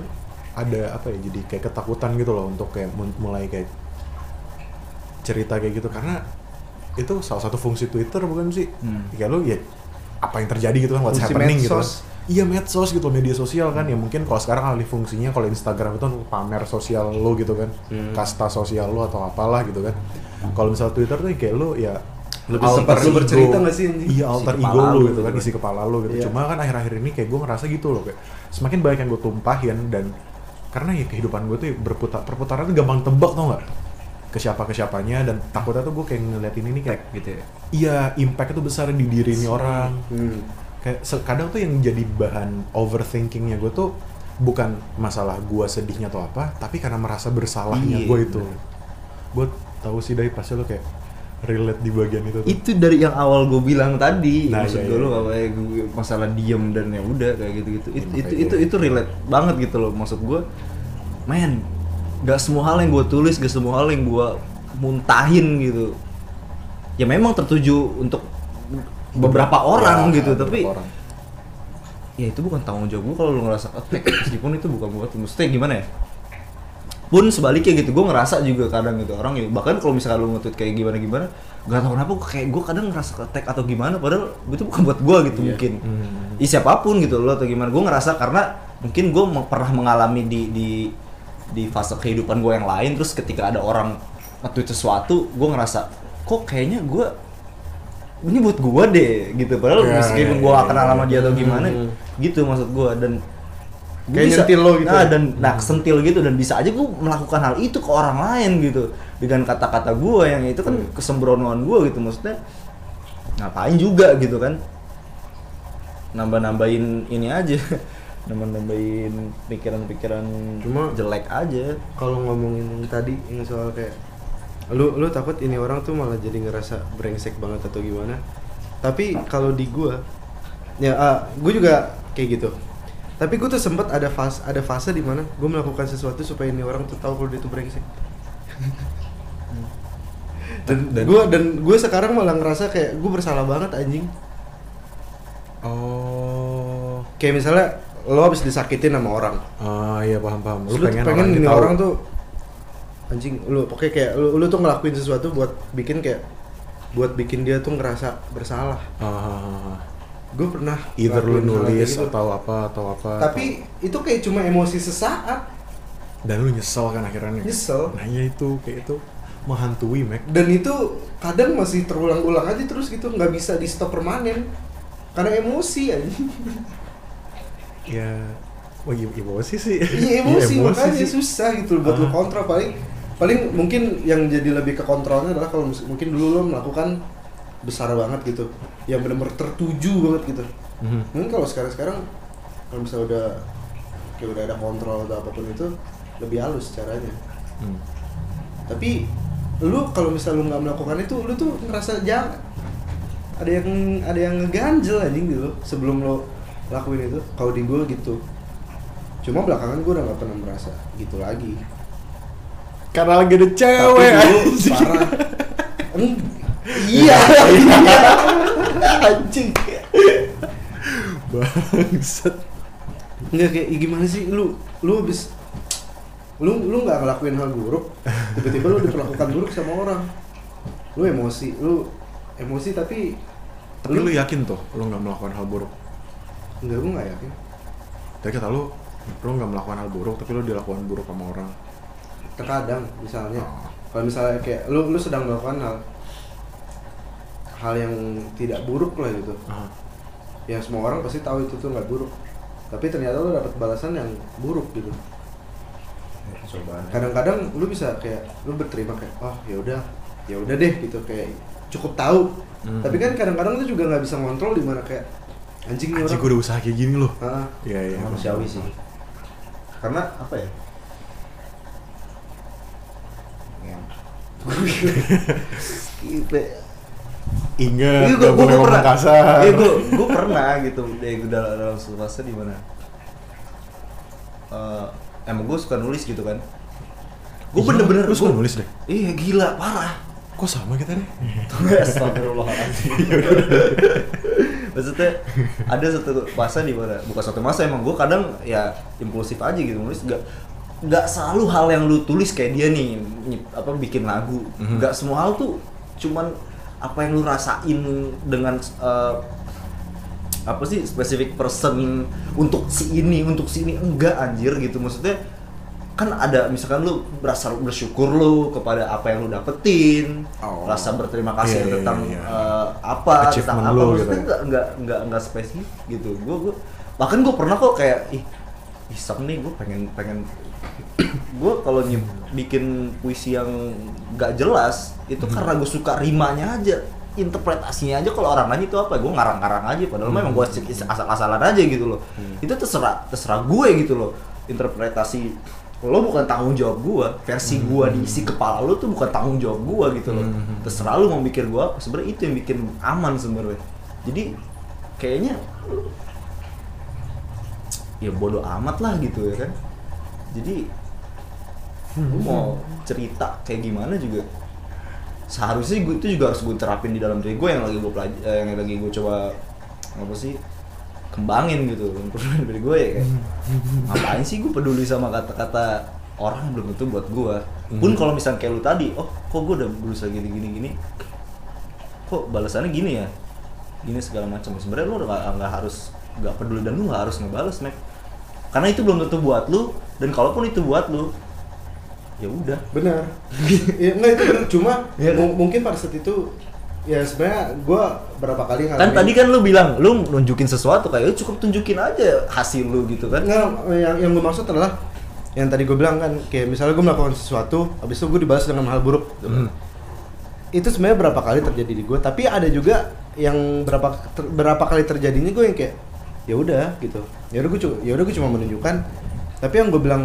S3: ada apa ya jadi kayak ketakutan gitu loh untuk kayak mulai kayak cerita kayak gitu karena itu salah satu fungsi Twitter bukan sih
S2: Hmm.
S3: kayak lo ya apa yang terjadi gitu kan what's
S1: Fungsi
S3: happening gitu kan. Iya medsos gitu media sosial kan ya mungkin kalau sekarang alih fungsinya kalau Instagram itu kan pamer sosial lo gitu kan
S1: Hmm.
S3: kasta sosial lo atau apalah gitu kan kalau misal Twitter tuh kayak lo ya
S1: Lebih
S3: alter
S1: sempat lu bercerita nggak sih, anjing?
S3: iya alter ego
S2: lu
S3: lo
S2: gitu
S3: gitu kan
S2: kan.
S3: isi kepala lo gitu
S1: Iya.
S3: cuma kan akhir-akhir ini kayak gue ngerasa gitu loh kayak semakin banyak yang gue tumpahin dan karena ya kehidupan gue tuh berputar perputaran tuh gampang tebak tau nggak ke siapa ke siapanya dan takutnya tuh gue kayak ngeliatin ini kayak
S2: gitu ya.
S3: iya impact itu besar di diri ini orang
S1: Hmm.
S3: Kayak kadang tuh yang jadi bahan overthinkingnya gue tuh bukan masalah gue sedihnya atau apa tapi karena merasa bersalahnya
S2: Iya,
S3: gue itu gue tahu sih dari pasti lo kayak relate di bagian itu tuh.
S2: Itu dari yang awal gue bilang tadi,
S3: Nah,
S2: maksud
S3: iya,
S2: gue
S3: iya.
S2: lo kayak masalah diem dan ya udah kayak gitu-gitu. Itu
S3: Iya,
S2: itu itu itu relate banget gitu loh maksud gue. Men, gak semua hal yang gue tulis, gak semua hal yang gue muntahin gitu. Ya memang tertuju untuk beberapa orang
S3: Ya,
S2: gitu, tapi
S3: orang.
S2: ya itu bukan tanggung jawab gue kalau lu ngerasa attack meskipun itu bukan buat maksudnya gimana ya pun sebaliknya gitu gue ngerasa juga kadang gitu orang ya bahkan kalau misalnya lu nge-tweet kayak gimana gimana gak tau kenapa kayak gue kadang ngerasa attack atau gimana padahal itu bukan buat gue gitu
S1: Iya.
S2: mungkin
S3: Hmm.
S2: ya siapa pun gitu lo atau gimana gue ngerasa karena mungkin gue pernah mengalami di di di fase kehidupan gue yang lain terus ketika ada orang nge-tweet sesuatu gue ngerasa kok kayaknya gue ini buat gue deh gitu. Padahal
S3: Ya,
S2: meskipun
S3: ya,
S2: gue gak kenal sama dia atau gimana
S1: Hmm.
S2: gitu maksud gue dan gua
S1: Kayak nyentil lo gitu
S2: nah,
S1: ya?
S2: dan nah kesentil gitu. Dan bisa aja gue melakukan hal itu ke orang lain gitu. Dengan kata-kata gue yang itu kan kesembronoan gue gitu. Maksudnya ngapain juga gitu kan. Nambah-nambahin ini aja. Nambah-nambahin pikiran-pikiran
S1: Cuma-
S2: jelek aja.
S1: kalau ngomongin tadi yang soal kayak lu lu takut ini orang tuh malah jadi ngerasa brengsek banget atau gimana? Tapi kalau di gua ya ah, gua juga kayak gitu. Tapi gua tuh sempet ada fase ada fase di mana gua melakukan sesuatu supaya ini orang tuh tahu kalau dia tuh brengsek. Dan,
S3: Dan-
S1: gua dan gue sekarang malah ngerasa kayak gue bersalah banget anjing.
S3: Oh.
S1: Kayak misalnya lo habis disakitin sama orang.
S3: Ah iya paham paham.
S1: Lu pengen, pengen
S3: ini
S1: ini orang tuh anjing lu pokoknya kayak lu, lu tuh ngelakuin sesuatu buat bikin kayak buat bikin dia tuh ngerasa bersalah.
S3: Ah, ah, ah, ah.
S1: Gue pernah
S3: either lu nulis
S1: gitu.
S3: atau apa atau apa
S1: tapi itu kayak cuma emosi sesaat
S3: dan lu nyesel kan akhirnya
S1: Nyesel.
S3: nah iya itu kayak itu menghantui Mac
S1: dan itu kadang masih terulang-ulang aja terus gitu nggak bisa di stop permanen karena emosi anjing.
S3: ya oh iya emosi sih
S1: Iya emosi, makanya
S3: sih.
S1: susah gitu buat lu
S3: Ah.
S1: kontrol paling paling mungkin yang jadi lebih ke kontrolnya adalah kalau mungkin dulu lo melakukan besar banget gitu. Yang benar-benar tertuju banget gitu.
S3: Mhm.
S1: mungkin kalau sekarang-sekarang kalau misalnya udah kayak udah ada kontrol atau apa pun itu lebih halus caranya.
S3: Hmm.
S1: tapi lu kalau misalnya lu nggak melakukan itu lu tuh ngerasa jangan ada yang ada yang ngeganjel anjing gitu sebelum lo lakuin itu. Kalau di gue gitu. Cuma belakangan gue udah nggak pernah merasa gitu lagi
S3: karena lagi ada
S1: tapi
S3: cewek
S1: dulu
S3: anjing.
S1: parah. Iya. Anjing.
S3: Bangsat.
S1: Nggak kayak "Ih, gimana sih? Lu lu habis lu lu nggak ngelakuin hal buruk? Tiba-tiba lu diperlakukan buruk sama orang. Lu emosi lu emosi tapi
S3: tapi lu yakin tuh lu nggak melakukan hal buruk?
S1: Enggak gue nggak yakin.
S3: Tapi kata lu lu nggak melakukan hal buruk tapi lu dilakukan buruk sama orang
S1: terkadang misalnya. Kalau misalnya kayak lu lu sedang melakukan hal hal yang tidak buruk lah gitu.
S3: Ah.
S1: yang semua orang pasti tahu itu tuh nggak buruk. Tapi ternyata lu dapat balasan yang buruk gitu.
S2: Cobaan
S1: kadang-kadang lu bisa kayak lu berterima kayak oh ya udah ya udah deh gitu. Kayak cukup tahu.
S3: Hmm.
S1: tapi kan kadang-kadang lu juga nggak bisa ngontrol di mana kayak anjing nih
S3: anjing
S1: orang
S3: gue udah usaha kayak gini loh.
S1: Ah,
S3: iya iya.
S2: Manusiawi sih. Karena apa ya
S3: ingat
S2: Iya,
S3: gak
S2: gua-
S3: boleh ngomong
S2: pernah.
S3: kasar
S2: Iya, gua, gua pernah gitu. Deh, gua dalam, dalam suatu fase di mana eh, emang gue suka nulis gitu kan. Gue
S3: Iya,
S2: bener-bener
S3: lu suka
S2: gua-
S3: nulis deh?
S2: Iya gila parah.
S3: kok sama kita nih
S2: Astagfirullahaladzim. Maksudnya ada satu masa di mana bukan satu masa emang gue kadang ya impulsif aja gitu nulis nggak nggak selalu hal yang lu tulis kayak dia nih nyip- apa bikin lagu
S3: Mhm.
S2: nggak semua hal tuh cuman apa yang lu rasain dengan eh, apa sih spesifik person untuk si ini untuk si ini enggak anjir gitu maksudnya kan ada misalkan lu berasa bersyukur lu kepada apa yang lu dapetin
S3: Oh.
S2: rasa berterima kasih
S3: Iya, iya,
S2: tentang
S3: iya.
S2: eh, apa tentang apa
S3: lu
S2: maksudnya
S3: gitu.
S2: nggak nggak nggak nggak spesifik gitu gue gue bahkan gue pernah kok kayak ih iseng nih gue pengen pengen gue kalau bikin puisi yang nggak jelas itu
S3: Hmm.
S2: karena gue suka rimanya aja interpretasinya aja kalau orang nanya itu apa gue ngarang-ngarang aja padahal
S3: Hmm.
S2: memang gue asal-asalan aja gitu loh. Itu terserah terserah gue gitu loh interpretasi. Lo bukan tanggung jawab gue versi gue di isi kepala lo tuh bukan tanggung jawab gue gitu loh.
S3: Hmm.
S2: terserah lo mau mikir gue apa sebenarnya itu yang bikin aman sebenarnya. Jadi kayaknya ya bodoh amat lah gitu ya kan jadi lu mau cerita kayak gimana juga? Seharusnya gue itu juga harus gue terapin di dalam diri gue yang lagi gue pelaj- eh, yang lagi gue coba apa sih kembangin gitu improvement diri gue ya kayak. Ngapain sih gue peduli sama kata-kata orang yang belum tentu buat gue pun kalau misalnya kayak lu tadi oh kok gue udah berusaha gini gini gini kok balasannya gini ya? Gini segala macam. Sebenarnya lu udah nggak nggak harus nggak peduli dan lu nggak harus ngebales mek karena itu belum tentu buat lu dan kalaupun itu buat lu ya udah
S1: benar ya, enggak itu benar cuma
S2: Iya kan?
S1: mu- mungkin pada saat itu ya sebenarnya gue berapa kali
S2: kan tadi kan lu bilang lu nunjukin sesuatu kayak lu cukup tunjukin aja hasil lu gitu kan
S1: Nggak, yang yang gue maksud adalah yang tadi gue bilang kan kayak misalnya gue melakukan sesuatu habis itu gue dibalas dengan hal buruk gitu.
S3: Hmm.
S1: itu sebenarnya berapa kali terjadi di gue tapi ada juga yang berapa ter- berapa kali terjadinya gue yang kayak ya udah gitu. Ya udah gue cuma ya udah gue cuma menunjukkan. Tapi yang gue bilang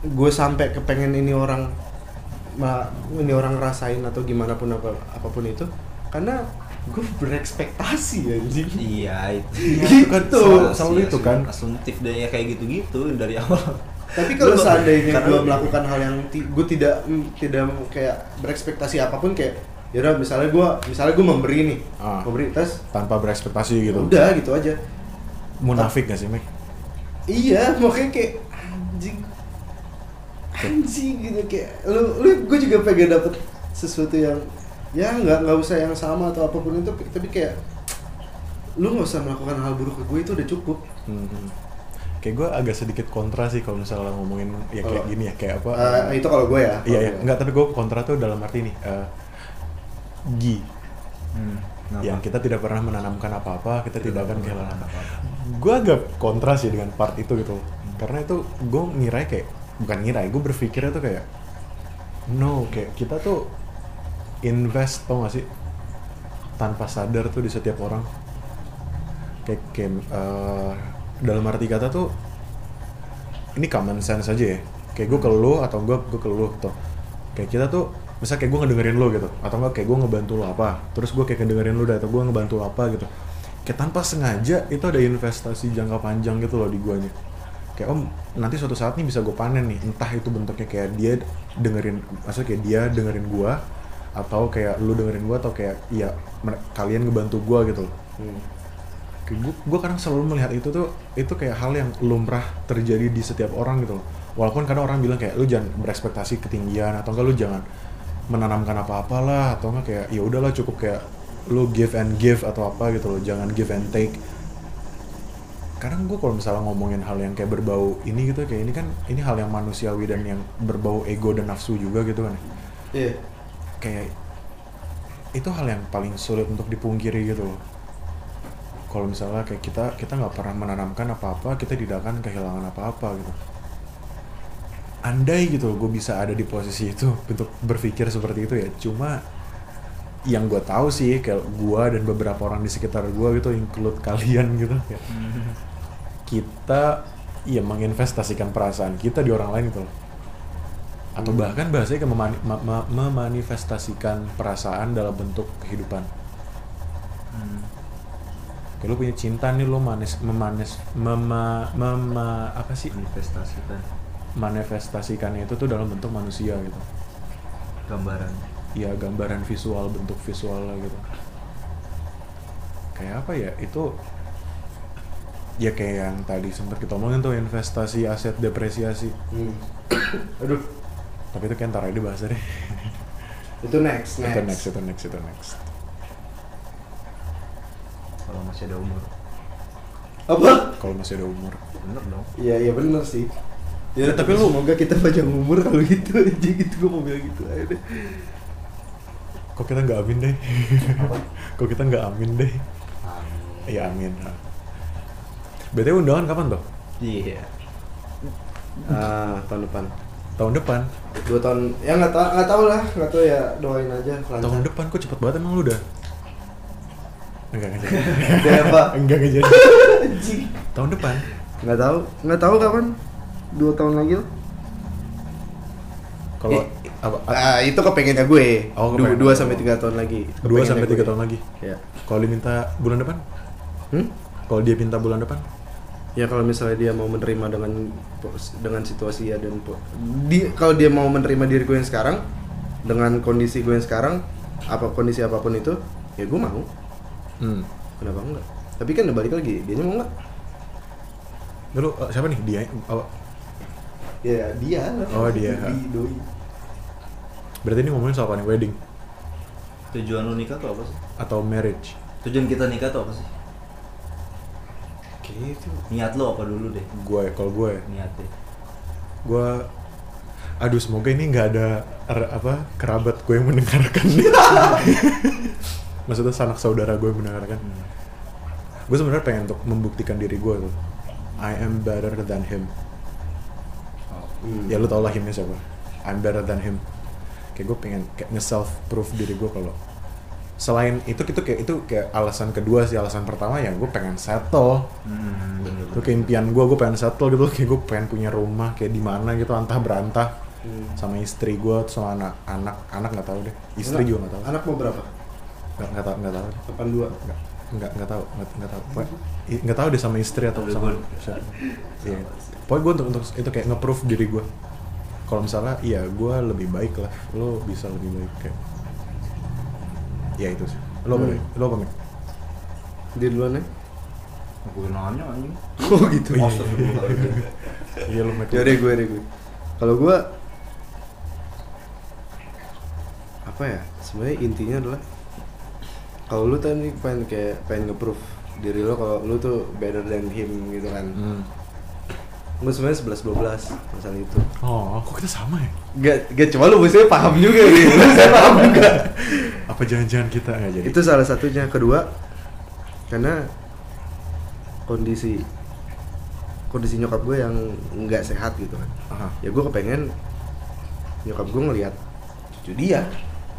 S1: gue sampai kepengen ini orang ma- ini orang rasain atau gimana pun apa apa pun itu karena gue berekspektasi anjing.
S2: Iya itu.
S1: Gitu.
S3: kan
S1: Tuh,
S3: selalu- selalu itu kan.
S2: asumtif dan ya kayak gitu-gitu dari awal.
S1: Tapi kalau seandainya gue melakukan hal yang gue tidak tidak kayak berekspektasi apa pun kayak ya udah misalnya gue misalnya gue memberi nih
S3: Ah.
S1: memberi tes
S3: tanpa berekspektasi gitu.
S1: Udah gitu aja
S3: munafik gak sih Mek?
S1: iya makanya kayak anjing anjing gitu kayak lu lu gue juga pengen dapet sesuatu yang ya nggak nggak usah yang sama atau apa pun itu tapi kayak lu nggak usah melakukan hal buruk ke gue itu udah cukup
S3: Hmm. Kayak gue agak sedikit kontra sih kalau misalnya ngomongin ya kayak
S1: Oh.
S3: gini ya kayak apa?
S1: Eh, itu kalau gue ya
S3: Iya iya,
S1: gue.
S3: enggak tapi gue kontra tuh dalam arti nih eh, Gi
S2: Hmm,
S3: yang kita tidak pernah menanamkan apa-apa, kita tidak akan kehilangan apa Gue agak kontra sih dengan part itu gitu, karena itu gue ngira kayak bukan ngira, gue berpikirnya tuh kayak no kayak kita tuh invest tau gak sih? Tanpa sadar tuh di setiap orang. Kayak, kayak eh, dalam arti kata tuh ini common sense aja ya. Kayak gue ke lu atau gue gue ke lu tuh kayak kita tuh misal kayak gue ngedengerin lu gitu atau enggak kayak gue ngebantu lu apa terus gue kayak ngedengerin dah atau gue ngebantu lu apa gitu. Kayak tanpa sengaja itu ada investasi jangka panjang gitu loh di guanya kayak om nanti suatu saat nih bisa gue panen nih. Entah itu bentuknya kayak dia dengerin maksudnya kayak dia dengerin gua atau kayak lu dengerin gua atau kayak iya kalian ngebantu gua gitu loh.
S1: Hmm.
S3: kayak gue gue kadang selalu melihat itu tuh itu kayak hal yang lumrah terjadi di setiap orang gitu loh. Walaupun kadang orang bilang kayak lu jangan berekspektasi ketinggian atau enggak lu jangan menanamkan apa-apa lah atau enggak kayak ya udahlah cukup kayak lu give and give atau apa gitu loh jangan give and take. Kadang gue kalau misalnya ngomongin hal yang kayak berbau ini gitu kayak ini kan ini hal yang manusiawi dan yang berbau ego dan nafsu juga gitu kan
S1: iya.
S3: Kayak itu hal yang paling sulit untuk dipungkiri gitu loh. Kalau misalnya kayak kita kita nggak pernah menanamkan apa-apa kita tidak akan kehilangan apa-apa gitu andai gitu gue bisa ada di posisi itu untuk berpikir seperti itu ya cuma yang gue tahu sih kayak gue dan beberapa orang di sekitar gue gitu include kalian gitu ya. kita ya menginvestasikan perasaan kita di orang lain gitu loh atau
S1: Hmm.
S3: bahkan bahasanya kayak memani- ma- ma- memanifestasikan perasaan dalam bentuk kehidupan
S2: Hmm.
S3: kayak lu punya cinta nih lu manis memanis mema, mema apa sih
S2: manifestasikan
S3: manifestasikannya itu tuh dalam bentuk manusia gitu
S2: gambaran
S3: ya gambaran visual bentuk visual lah gitu kayak apa ya itu ya kayak yang tadi sempat kita omongin tuh investasi aset depresiasi
S1: Hmm. Aduh,
S3: tapi itu kan ntar aja bahasa deh
S1: itu next, next.
S3: itu next itu next itu next
S2: Kalau masih ada umur.
S1: Apa?
S3: kalau masih ada umur
S2: Bener dong.
S1: Iya, iya bener sih. Ya, tapi lu semoga kita panjang umur kalau gitu aja gitu gua mau bilang gitu aja deh.
S3: kok kita nggak amin deh kok kita nggak amin deh
S2: Amin.
S3: iya amin btw undangan kapan tuh
S2: Iya.
S1: Ah, tahun depan.
S3: tahun depan
S1: Dua tahun, ya nggak tahu nggak tahu lah, nggak tahu ya doain aja lancar.
S3: tahun depan kok cepet banget emang lu udah enggak enggak jadi
S1: apa?
S3: enggak enggak jadi
S1: Anjing.
S3: tahun depan
S1: Nggak tahu, nggak tahu kapan. Dua tahun lagi lah.
S3: kalau
S1: Eh,
S3: apa
S1: Ah, itu kepengennya gue.
S3: Oh,
S1: dua,
S3: kepengen.
S1: dua sampai tiga tahun lagi.
S3: dua sampai tiga tahun lagi
S1: Ya.
S3: kalau diminta bulan depan
S1: Hmm?
S3: kalau dia minta bulan depan
S1: Ya kalau misalnya dia mau menerima dengan dengan situasi ya dan di kalau dia mau menerima diri gue yang sekarang dengan kondisi gue yang sekarang apa kondisi apa pun itu ya gue mau
S3: hmm.
S1: kenapa enggak tapi kan udah balik lagi dia mau enggak
S3: dulu eh, siapa nih dia oh,
S1: ya dia lah
S3: Oh, dia.
S1: Doi, doi.
S3: berarti ini ngomongin soal apa nih wedding
S2: Tujuan lu nikah tuh apa sih?
S3: atau marriage
S2: Tujuan kita nikah tuh apa sih?
S1: gitu
S2: Niat lu apa dulu deh?
S3: gue kalau gue
S2: Niatnya.
S3: gue aduh semoga ini nggak ada er- apa kerabat gue yang mendengarkan maksudnya sanak saudara gue yang mendengarkan gue sebenarnya pengen untuk membuktikan diri gue tuh I am better than him
S1: Hmm.
S3: ya lu tau lah himnya siapa. I'm better than him. Kayak gue pengen kayak nge-self proof diri gue kalau selain itu itu kayak itu kayak alasan kedua sih. Alasan pertama ya gue pengen settle.
S2: Hmm,
S3: itu kayak impian gue gue pengen settle gitu kayak gue pengen punya rumah kayak di mana gitu antah berantah
S1: Hmm.
S3: sama istri gue sama anak anak anak nggak tahu deh. Istri
S1: Anak-
S3: juga nggak tahu.
S1: anak mau berapa?
S3: Nggak nggak tahu nggak tahu
S1: 82
S3: nggak nggak nggak tahu nggak nggak tahu. Pokoknya, nggak tahu deh sama istri atau sama siapa. Iya. Pokoknya gue untuk, untuk itu kayak nge-proof diri gue kalau misalnya iya gue lebih baik lah. Lo bisa lebih baik kayak ya itu sih. Lo
S1: Hmm.
S3: Lo apa
S1: dia duluan ya.
S2: Gue nanya anjing.
S1: oh gitu.
S3: Iya.
S2: Astagfirullahaladzim.
S3: iya lo
S1: ya udah gue deh gue kalau gue apa ya sebenarnya intinya adalah kalau lu tadi pengen kayak pengen nge-proof diri lo kalau lu tuh better than him gitu kan.
S3: Hmm.
S1: gue sebenarnya 11 12 masalah itu.
S3: Oh kok kita sama ya?
S1: Gak, gak cuma lu maksudnya paham juga gitu saya paham juga.
S3: Apa jangan-jangan kita nggak jadi?
S1: Itu salah satunya. Kedua karena kondisi kondisi nyokap gue yang nggak sehat gitu kan.
S3: Aha.
S1: ya gue kepengen nyokap gue ngelihat cucu dia.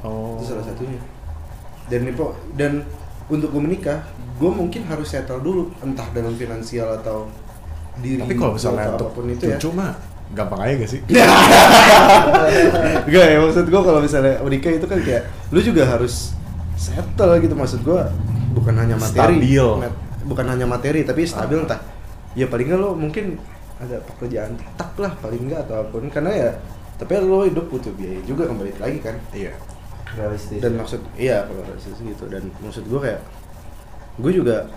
S3: Oh.
S1: Itu salah satunya dan Nipo dan untuk gue menikah gue mungkin harus settle dulu entah dalam finansial atau diri
S3: tapi kalau misalnya
S1: atau
S3: untuk
S1: apa pun itu ya.
S3: cucu mah gampang aja gak sih?
S1: Enggak ya maksud gue kalau misalnya menikah itu kan kayak lu juga harus settle gitu. Maksud gue bukan hanya materi.
S3: Stabil.
S1: Bukan hanya materi tapi stabil entah. Ya paling nggak lo mungkin ada pekerjaan tetap lah paling nggak atau apa pun. Karena ya tapi lo hidup butuh biaya juga kembali lagi kan.
S3: Iya
S2: Realistis.
S1: dan
S2: ya.
S1: maksud iya kalau realistis gitu dan maksud gue kayak gue juga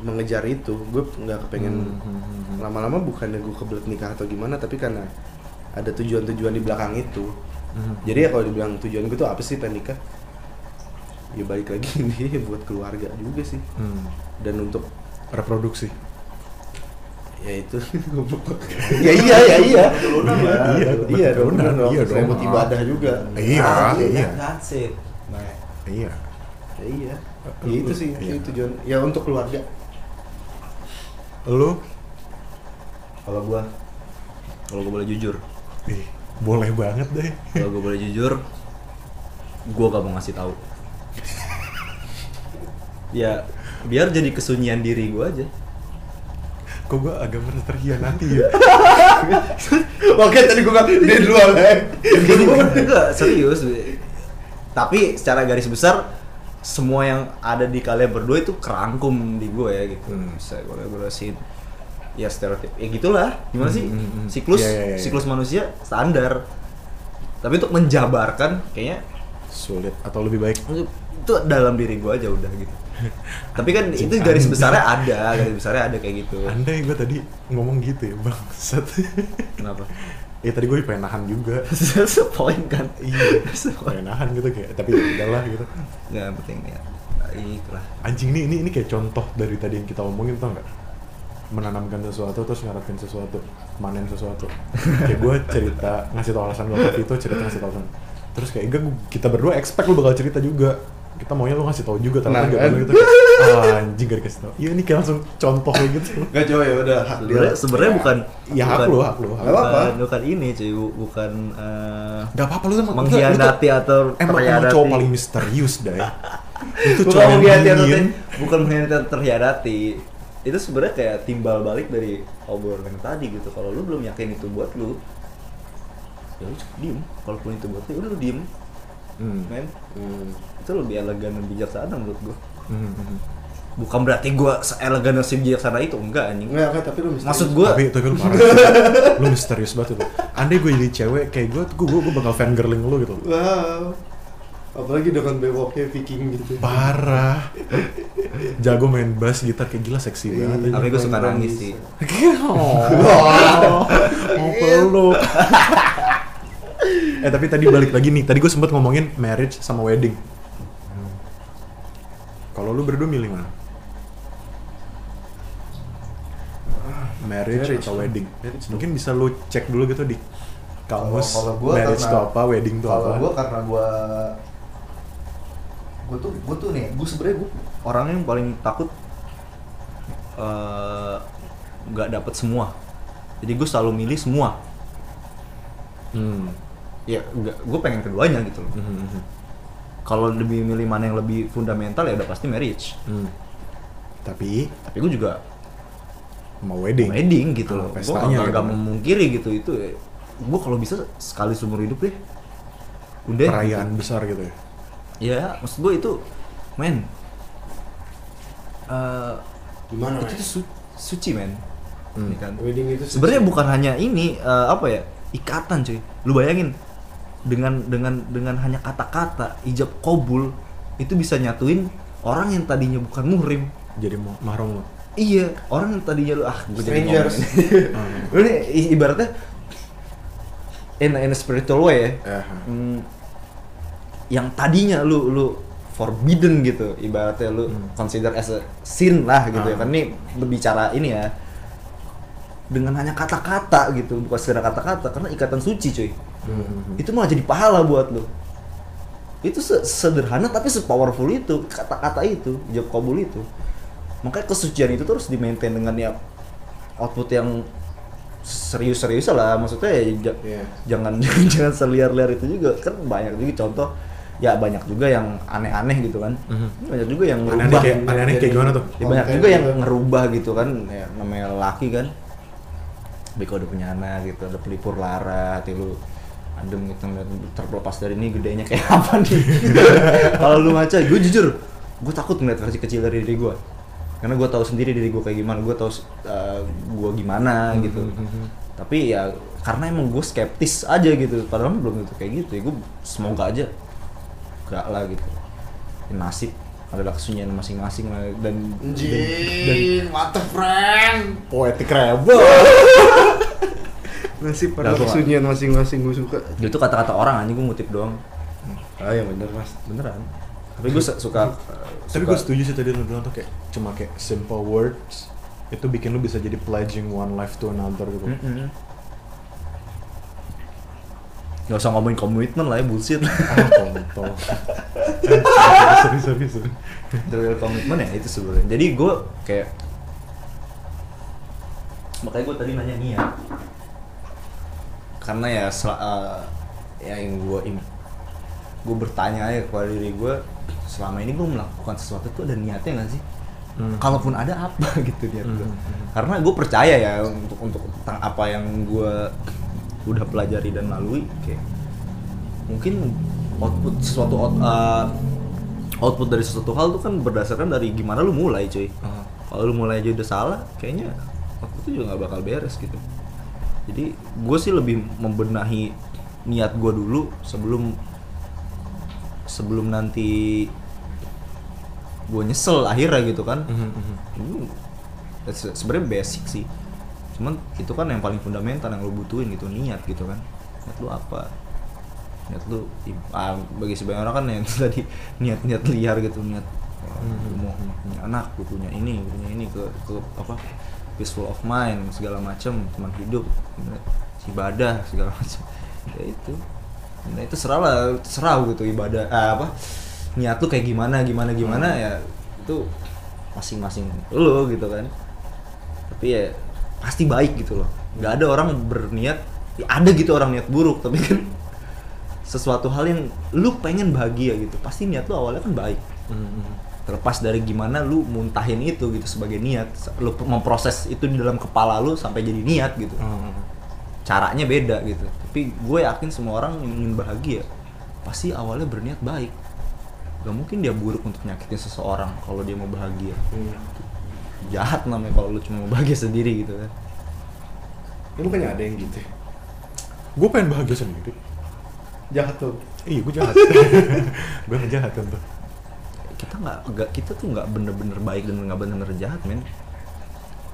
S1: mengejar itu gue nggak kepengen
S3: Hmm, hmm, hmm, hmm.
S1: lama-lama bukannya gue kebelet nikah atau gimana tapi karena ada tujuan-tujuan di belakang itu
S3: Hmm.
S1: jadi ya kalau dibilang tujuan gue tuh apa sih pengen nikah ya balik lagi ini buat keluarga juga sih
S3: Hmm.
S1: dan untuk
S3: reproduksi
S1: ya itu. Ya iya ya iya. Iya iya dong
S3: iya dong.
S1: Buat ibadah juga.
S3: Iya, iya.
S2: That's it. Nah,
S3: iya.
S1: Ya iya. Ya itu sih
S3: Iya.
S1: itu tujuan. Ya untuk keluarga.
S3: Lu?
S2: Kalau gua kalau gua boleh jujur,
S3: ih boleh banget deh.
S2: Kalau gua boleh jujur, gua gak mau ngasih tahu. ya, biar jadi kesunyian diri gua aja.
S3: Kok gue agak merasa terhianati ya
S1: oke tadi gue bilang dia duluan eh
S2: Enggak, serius. Tapi secara garis besar semua yang ada di kalian berdua itu kerangkum di gue ya gitu.
S3: Hmm.
S2: Bisa gue elaborasiin. Ya stereotip. Ya gitulah. Gimana sih?
S3: Hmm, hmm, hmm.
S2: Siklus
S3: Iya, iya, iya.
S2: siklus manusia standar. Tapi untuk menjabarkan kayaknya
S3: sulit atau lebih baik
S2: itu dalam diri gue aja udah gitu. Tapi kan itu garis besarnya ada garis besarnya ada kayak gitu.
S3: Andai gue tadi ngomong gitu ya bangsat.
S2: Kenapa?
S3: Ya tadi gue pengen nahan juga.
S2: Sepoin kan?
S3: Iya pengen nahan gitu kayak tapi ya udahlah gitu.
S2: Nggak penting ya itulah.
S3: Anjing ini ini ini kayak contoh dari tadi yang kita omongin tau nggak? Menanamkan sesuatu terus ngarepin sesuatu manen sesuatu. Kayak gue cerita ngasih tau alasan gue itu cerita ngasih tau alasan. Terus kayak enggak gua- kita berdua expect lu bakal cerita juga kita maunya lu ngasih tau juga tapi
S1: Nah,
S3: nggak
S1: kan?
S3: gitu kayak, ah, anjing gak dikasih tau. Iya ini kayak langsung contoh kayak gitu.
S1: Enggak coba ya udah hak dia.
S2: sebenarnya sebenarnya bukan
S3: ya hak lu hak lu hak
S1: apa-apa.
S2: bukan, bukan ini cuy bu- bukan eh,
S3: Gak apa-apa lu sama
S2: mengkhianati atau
S3: emang, emang cowok paling misterius deh. Itu
S2: bukan
S3: cowok yang
S2: mengkhianati atau bukan mengkhianati atau terhianati. Itu sebenarnya kayak timbal balik dari obrolan yang tadi gitu. Kalau lu belum yakin itu buat lu ya lu cukup diem. Kalaupun itu buat lu udah lu diem
S3: Hmm.
S2: men
S1: Hmm.
S2: itu lebih elegan dan bijaksana menurut gua
S3: Hmm, hmm.
S2: bukan berarti gua seelegan dan sebijaksana itu enggak anjing
S1: Enggak, enggak, tapi lu misterius.
S2: maksud gua
S3: tapi tapi lu parah lu misterius banget itu andai gue jadi cewek kayak gue gue gue bakal fangirling lu gitu
S1: Wow. Apalagi dengan bewoknya Viking gitu.
S3: parah jago main bass gitar kayak gila seksi
S1: Iya.
S3: banget
S2: tapi gua suka nangis sih
S3: oh, mau peluk eh tapi tadi balik lagi nih. Tadi gue sempet ngomongin marriage sama wedding. Kalau lu berdua milih mana? Marriage,
S1: Marriage.
S3: atau wedding?
S1: Marriage
S3: mungkin bisa lu cek dulu gitu di kamus
S4: Kalau- kalau gua
S3: marriage
S4: karena-
S3: itu apa wedding itu
S4: Kalau
S3: apa?
S4: gue karena gue gue tuh gue tuh nih
S2: gue sebenarnya gue orang yang paling takut eh, nggak dapet semua. Jadi gue selalu milih semua.
S3: Hmm.
S2: Ya nggak gue pengen keduanya gitu loh.
S3: Hmm, hmm,
S2: kalau lebih milih mana yang lebih fundamental ya udah pasti marriage.
S3: Hmm. tapi
S2: tapi gue juga
S3: mau wedding.
S2: Wedding gitu
S3: Ah,
S2: loh gue
S3: pestanya
S2: nggak
S3: gitu.
S2: memungkiri gitu itu gue kalau bisa sekali seumur hidup deh. Udah.
S3: Perayaan besar gitu ya?
S2: Ya maksud gue itu men eh,
S1: Gimana,
S2: itu tuh su- suci men.
S3: Hmm.
S2: Ini kan.
S1: Wedding itu suci.
S2: sebenarnya bukan hanya ini eh, apa ya ikatan cuy. Lu bayangin dengan dengan dengan hanya kata-kata ijab kabul itu bisa nyatuin orang yang tadinya bukan muhrim.
S3: Jadi mahram lo
S2: iya orang yang tadinya lu ah gue jadi
S1: Strangers.
S2: ini ibaratnya in, in a spiritual way ya.
S3: Eh,
S2: Hmm, yang tadinya lu lu forbidden gitu ibaratnya lu
S3: Hmm.
S2: consider as a sin lah gitu ya
S3: Ah.
S2: kan. Ini berbicara ini ya dengan hanya kata-kata gitu bukan sekedar kata-kata karena ikatan suci cuy
S3: Hmm.
S2: itu malah jadi pahala buat lu itu se- sederhana tapi sepowerful itu kata-kata itu jawab kabul itu makanya kesucian itu terus di maintain dengan ya output yang serius-serius lah maksudnya ya
S1: Iya.
S2: jangan jangan seliar-liar itu juga kan banyak juga contoh ya banyak juga yang aneh-aneh gitu kan
S3: Mhm.
S2: banyak juga yang
S3: Aneh-aneh
S2: ngerubah
S3: kayak- aneh-aneh kayak gimana tuh?
S2: ya, banyak juga yang
S1: juga.
S2: ngerubah gitu kan ya, namanya laki kan Beko udah punya anak gitu, ada pelipur lara, hati lu adem gitu ngeliat terlepas dari ini gedenya kayak apa nih? Kalau lu ngaca gue jujur gue takut ngeliat versi kecil dari diri gue karena gue tahu sendiri diri gue kayak gimana gue tahu uh, gue gimana gitu. Tapi ya karena emang gue skeptis aja gitu. Padahal belum tentu kayak gitu ya gue semoga aja. Gak lah gitu. Ya, nasib adalah kesunyian masing-masing lah. Dan dan, dan
S1: what the friend?
S3: poetic rebel
S1: Nasib pada kesunyian masing-masing gue suka.
S2: itu kata-kata orang anjing gue ngutip doang.
S1: Ah ya bener mas.
S2: beneran. Tapi gue suka
S3: tapi gue setuju sih tadi lu bilang tuh kayak cuma kayak simple words itu bikin lu bisa jadi pledging one life to another gitu.
S2: Mm-mm. Gak usah ngomongin komitmen lah ya, bullshit.
S3: Ah kontol. Sorry sorry sorry
S2: The real komitmen ya itu sebenarnya. Jadi gue kayak Makanya gue tadi nanya niat Karena ya sel- eh, Ya yang gue Gue bertanya aja kepada diri gue Selama ini gue melakukan sesuatu tuh ada niatnya gak sih?
S3: Hmm.
S2: Kalaupun ada apa gitu niat gue
S3: Hmm, hmm.
S2: Karena gue percaya ya untuk untuk tentang apa yang gue udah pelajari dan lalui kayak mungkin output sesuatu out- uh, output dari sesuatu hal tuh kan berdasarkan dari gimana lu mulai cuy
S3: Ah.
S2: kalau lu mulai aja udah salah kayaknya output juga nggak bakal beres gitu jadi gue sih lebih membenahi niat gue dulu sebelum sebelum nanti gue nyesel akhirnya gitu kan.
S3: Mhm, mhm.
S2: Se- sebenarnya basic sih. Cuman itu kan yang paling fundamental yang lo butuhin gitu niat gitu kan. Niat lu apa? Niat lu i- ah, bagi sebagian orang kan yang tadi niat-niat liar gitu niat gua mau punya anak gue punya ini punya ini ke ke apa peaceful of mind segala macam teman hidup ibadah segala macam ya itu. Nah itu serah lah serah gitu ibadah ah, apa niat lu kayak gimana gimana gimana ya itu masing-masing lo gitu kan. Tapi ya pasti baik gitu loh. Nggak ada orang berniat ya ada gitu orang niat buruk tapi kan sesuatu hal yang lu pengen bahagia gitu pasti niat lu awalnya kan baik.
S3: Mhm, mhm.
S2: Terlepas dari gimana lu muntahin itu gitu sebagai niat lu memproses itu di dalam kepala lu sampai jadi niat gitu
S3: Mhm.
S2: caranya beda gitu tapi gue yakin semua orang yang ingin bahagia pasti awalnya berniat baik gak mungkin dia buruk untuk nyakitin seseorang kalau dia mau bahagia
S1: Hmm.
S2: jahat namanya kalau lu cuma mau bahagia sendiri gitu kan
S1: Ya, bukannya ada yang gitu. ya?
S3: gue pengen bahagia sendiri
S1: Jahat tuh.
S3: iya gue jahat gue jahat tentu
S2: kita nggak nggak kita tuh nggak bener-bener baik dan nggak bener-bener jahat men.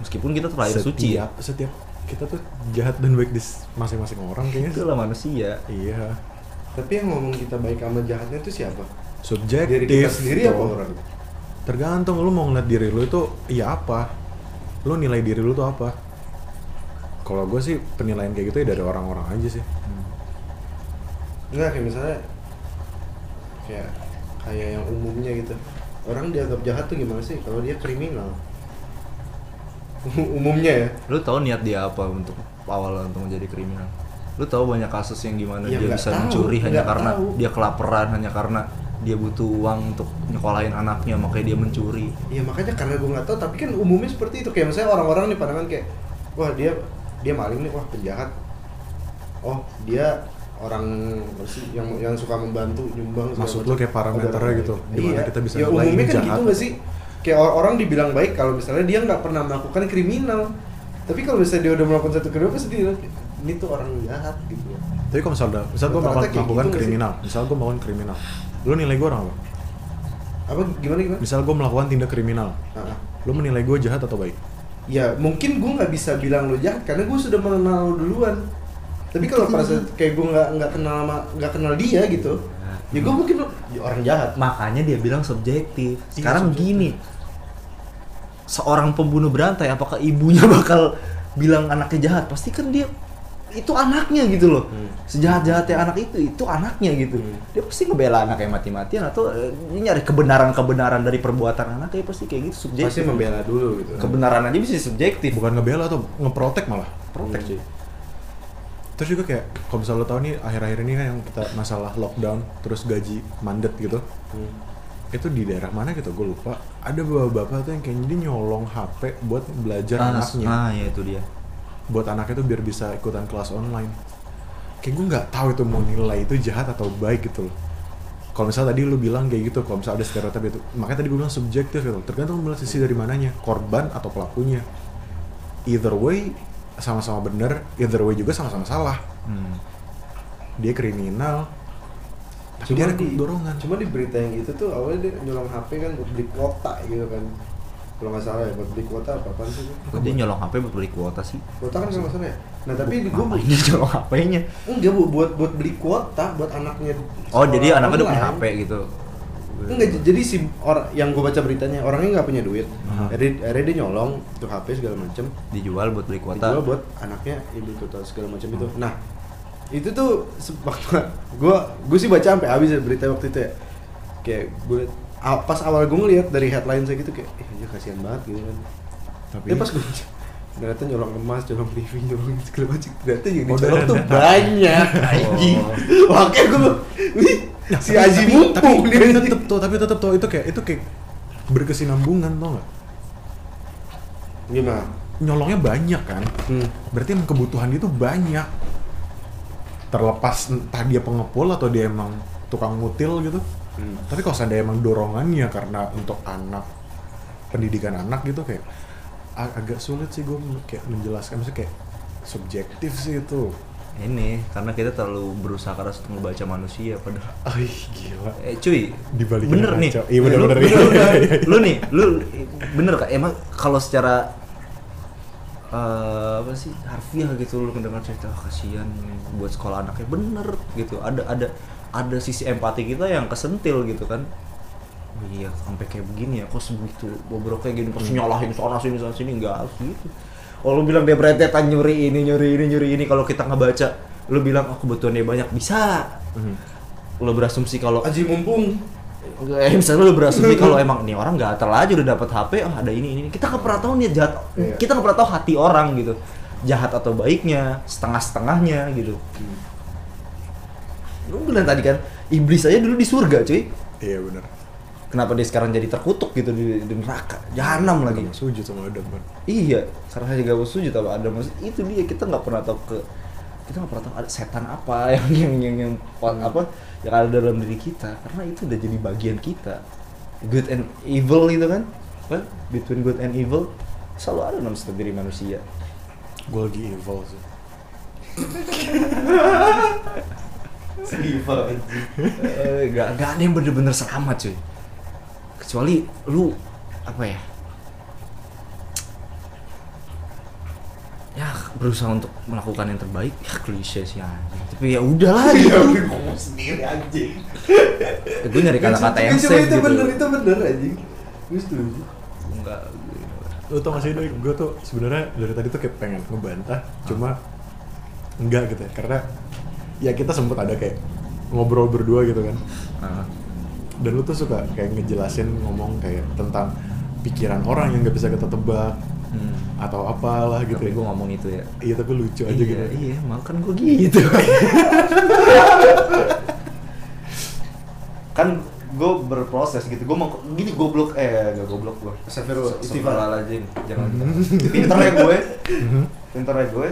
S2: Meskipun kita terlahir suci ya.
S3: setiap setiap kita tuh jahat dan baik di masing-masing orang kayaknya.
S2: Itu lah manusia.
S3: Iya.
S1: Tapi yang ngomong kita baik sama jahatnya itu siapa?
S3: subjektif
S1: Diri kita sendiri apa orang?
S3: tergantung lu mau ngeliat diri lu itu iya apa? Lu nilai diri lu tuh apa? Kalau gue sih penilaian kayak gitu ya dari orang-orang aja sih.
S1: Enggak kayak misalnya kayak kayak yang umumnya gitu. Orang dianggap jahat tuh gimana sih kalau dia kriminal? umumnya ya.
S2: lu tahu niat dia apa untuk awal untuk menjadi kriminal lu tahu banyak kasus yang gimana
S1: Ya,
S2: dia bisa
S1: tahu,
S2: mencuri hanya karena
S1: tahu.
S2: dia kelaparan hanya karena dia butuh uang untuk nyekolahin anaknya makanya dia mencuri
S1: Iya makanya karena gue nggak tahu tapi kan umumnya seperti itu kayak misalnya orang-orang nih pandangan kayak wah dia dia maling nih wah penjahat oh dia orang yang yang suka membantu nyumbang
S3: Maksud lu kayak parameternya gitu, di mana
S1: iya.
S3: kita bisa
S1: ya umumnya kan
S3: jahat.
S1: gitu nggak sih? Kayak or- orang dibilang baik kalau misalnya dia nggak pernah melakukan kriminal. Tapi kalau misalnya dia udah melakukan satu kriminal pasti dia ini tuh orang jahat gitu
S3: tapi kalau misalnya misal gue melakukan,
S1: gitu
S3: kriminal misal gue melakukan kriminal lu nilai gue orang apa?
S1: Apa gimana gimana?
S3: Misal gue melakukan tindak kriminal
S1: ah.
S3: lu menilai gue jahat atau baik?
S1: Ya mungkin gue nggak bisa bilang lo jahat karena gue sudah mengenal lo duluan tapi kalau pada saat kayak gue nggak nggak kenal sama nggak kenal dia gitu ya gue mungkin ya orang jahat.
S2: Makanya dia bilang subjektif.
S1: Iya,
S2: sekarang
S1: subjektif.
S2: gini. Seorang pembunuh berantai apakah ibunya bakal bilang anaknya jahat? Pasti kan dia itu anaknya gitu loh.
S1: Hmm.
S2: sejahat jahatnya anak itu itu anaknya gitu.
S1: Hmm.
S2: dia pasti ngebela anaknya mati-matian atau eh, nyari kebenaran kebenaran dari perbuatan anaknya pasti kayak gitu subjektif.
S1: Pasti membela dulu gitu.
S2: Kebenaran aja bisa subjektif.
S3: Bukan ngebela atau ngeprotek malah.
S2: Protek
S1: Hmm.
S2: sih
S3: terus juga kayak kalau misalnya lo tau nih akhir-akhir ini kan yang kita masalah lockdown terus gaji mandet gitu.
S1: Hmm.
S3: itu di daerah mana gitu? Gue lupa. Ada bapak-bapak tuh yang kayaknya dia nyolong HP buat belajar
S2: ah,
S3: anaknya.
S2: Ah ya itu dia.
S3: Buat anaknya tuh biar bisa ikutan kelas online. Kayak gue nggak tahu itu mau nilai itu jahat atau baik gitu loh. Kalau misalnya tadi lu bilang kayak gitu kalau misalnya ada stereotip itu makanya tadi gue bilang subjektif gitu tergantung melihat sisi dari mananya korban atau pelakunya. Either way sama-sama bener either way juga sama-sama salah.
S2: Hmm.
S3: dia kriminal. Tapi
S1: cuma
S3: dia
S1: di
S3: dorongan.
S1: cuma di berita yang itu tuh awalnya dia nyolong HP kan buat beli kuota gitu kan. Kalau nggak salah ya buat beli kuota apa apaan sih?
S2: Kok dia nyolong HP buat beli kuota sih?
S1: Kuota kan nggak salah ya nah tapi di gue
S2: dia nyolong HP-nya
S1: enggak bu buat buat beli kuota buat anaknya.
S2: Oh jadi anaknya udah punya. HP gitu
S1: Enggak, jadi si orang yang gue baca beritanya orangnya nggak punya duit. Akhirnya, dia nyolong tuh HP segala macem.
S2: dijual buat beli kuota
S1: Dijual buat anaknya ibu kuota segala macam itu. Nah itu tuh waktu gue gue sih baca sampai habis ya berita waktu itu ya. Kayak gue pas awal gue ngeliat dari headline saya gitu kayak, eh ya kasihan banget gitu kan.
S3: tapi
S1: Tapi pas gue ternyata nyolong emas, nyolong TV, nyolong segala macam. Ternyata yang
S3: Oh,
S1: dicolong tuh banyak, anjing. Makanya gue, wih,
S3: Nah,
S1: si Aji
S3: tapi,
S1: mumpung
S3: tapi,
S1: dia.
S3: tapi tetep tuh tapi tetep tuh itu kayak itu kayak berkesinambungan tau nggak
S1: Gimana?
S3: nyolongnya banyak kan
S1: Hmm.
S3: berarti emang kebutuhan dia tuh banyak terlepas entah dia pengepul atau dia emang tukang mutil gitu
S1: Hmm.
S3: tapi kalau seandainya emang dorongannya karena untuk anak pendidikan anak gitu kayak ag- agak sulit sih gue kayak menjelaskan maksudnya kayak subjektif sih itu
S2: ini karena kita terlalu berusaha keras untuk membaca manusia padahal.
S3: Ay, gila.
S2: eh cuy
S3: Dibalikin
S2: bener nih.
S3: Ngaco. Iya, bener,
S2: Lu-
S3: bener,
S2: lu,
S3: iya,
S2: lu,
S3: iya, iya.
S2: lu nih lu bener kak emang kalau secara eh, apa sih harfiah gitu lu mendengar cerita "Ah, kasihan buat sekolah anaknya. Bener gitu ada ada ada sisi empati kita yang kesentil gitu kan. Oh iya sampai kayak begini ya kok sebegitu bobrok kayak gini pasti nyalahin sana sini sana sini enggak harus gitu kalau lu bilang dia berentetan nyuri ini nyuri ini nyuri ini kalau kita ngebaca lu bilang oh kebutuhan dia banyak bisa lu berasumsi kalau
S1: Aji mumpung.
S2: Eh, misalnya lu berasumsi kalau emang nih orang nggak aja udah dapat HP, oh ada ini ini. Kita nggak pernah tahu nih jahat,
S1: Iya.
S2: kita nggak pernah tahu hati orang gitu, jahat atau baiknya, setengah setengahnya gitu. Lu bilang tadi kan, iblis aja dulu di surga cuy.
S3: Iya bener.
S2: Kenapa dia sekarang jadi terkutuk gitu di, di neraka, jahanam lagi.
S3: Gak sujud sama Adam kan.
S2: Iya, karena dia gak sujud apa ada maksud itu dia kita nggak pernah tahu ke kita nggak pernah tahu ada setan apa yang yang yang, yang apa yang ada dalam diri kita. Karena itu udah jadi bagian kita. Good and evil itu kan? Kan? Between good and evil selalu ada dalam setiap diri manusia.
S3: Gue lagi evil sih.
S2: evil Eh, gak, gak ada yang bener-bener selamat cuy kecuali lu apa ya? Ya berusaha untuk melakukan yang terbaik. Ya klise sih anjing. Tapi ya udahlah gitu.
S1: ngomong sendiri anjing.
S2: gue nyari kata-kata yang safe
S1: itu
S2: gitu.
S1: bener, itu bener anjing. Gue setuju.
S2: enggak
S3: Lu tau gak sih Doi, gue tuh sebenarnya dari tadi tuh kayak pengen ngebantah, cuma enggak gitu ya, karena ya kita sempet ada kayak ngobrol berdua gitu kan,
S2: Nah,
S3: dan lu tuh suka kayak ngejelasin ngomong kayak tentang pikiran orang yang nggak bisa kita tebak
S2: hmm.
S3: atau apalah gitu.
S2: tapi
S3: ya.
S2: gue ngomong itu ya.
S3: Iya tapi lucu aja
S2: iya,
S3: gitu.
S2: iya makan gue gitu. Kan gue berproses gitu. Gue mau gini goblok eh gak goblok gue
S1: Astagfirullah, istighfar.
S2: Astagfirullahaladzim. Jangan pinter ya gue. Pinter ya gue.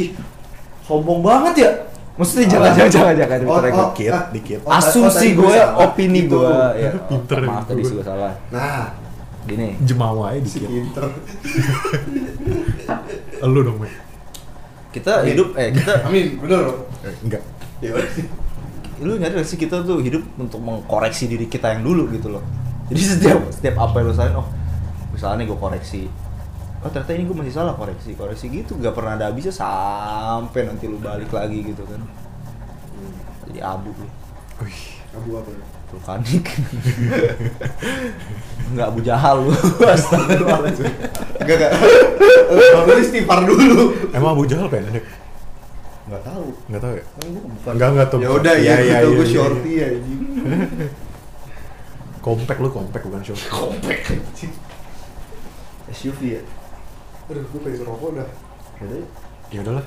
S2: Ih sombong banget ya maksudnya jangan jangan jangan jangan
S1: Oh,
S2: pinter ya gue
S1: oh.
S3: Dikit,
S1: ah.
S3: dikit.
S1: Oh,
S2: asumsi gue
S1: salah.
S2: opini
S1: Gitu.
S2: gue ya
S3: Pinter ya
S2: maaf tadi
S3: gue.
S2: salah
S1: Nah,
S2: gini
S3: Jemawa aja
S1: si
S3: dikit.
S1: pinter.
S3: Lu dong, Mek.
S2: kita hidup eh kita
S1: Amin, bener loh.
S3: Eh, enggak.
S1: Ya
S2: lu nyadar gak sih kita tuh hidup untuk mengkoreksi diri kita yang dulu gitu loh jadi setiap setiap apa yang lu salahin oh misalnya nih gue koreksi oh ternyata ini gue masih salah koreksi koreksi gitu gak pernah ada habisnya sampai nanti lu balik lagi gitu kan jadi abu
S3: Wih,
S1: Abu apa?
S2: vulkanik nggak abu jahal lu astagfirullahaladzim
S1: Enggak enggak. Lu istighfar dulu.
S3: emang Abu Jahal pendek?
S2: nggak tahu
S3: Enggak tahu ya?
S2: gue
S3: Enggak, enggak tuh.
S1: Ya udah ya, gitu gue shorty ya anjing.
S3: Kompak lu kompak bukan short.
S1: Kompak.
S2: SUV ya
S1: Aduh, gue pengen ngerokok dah.
S3: Ya udahlah.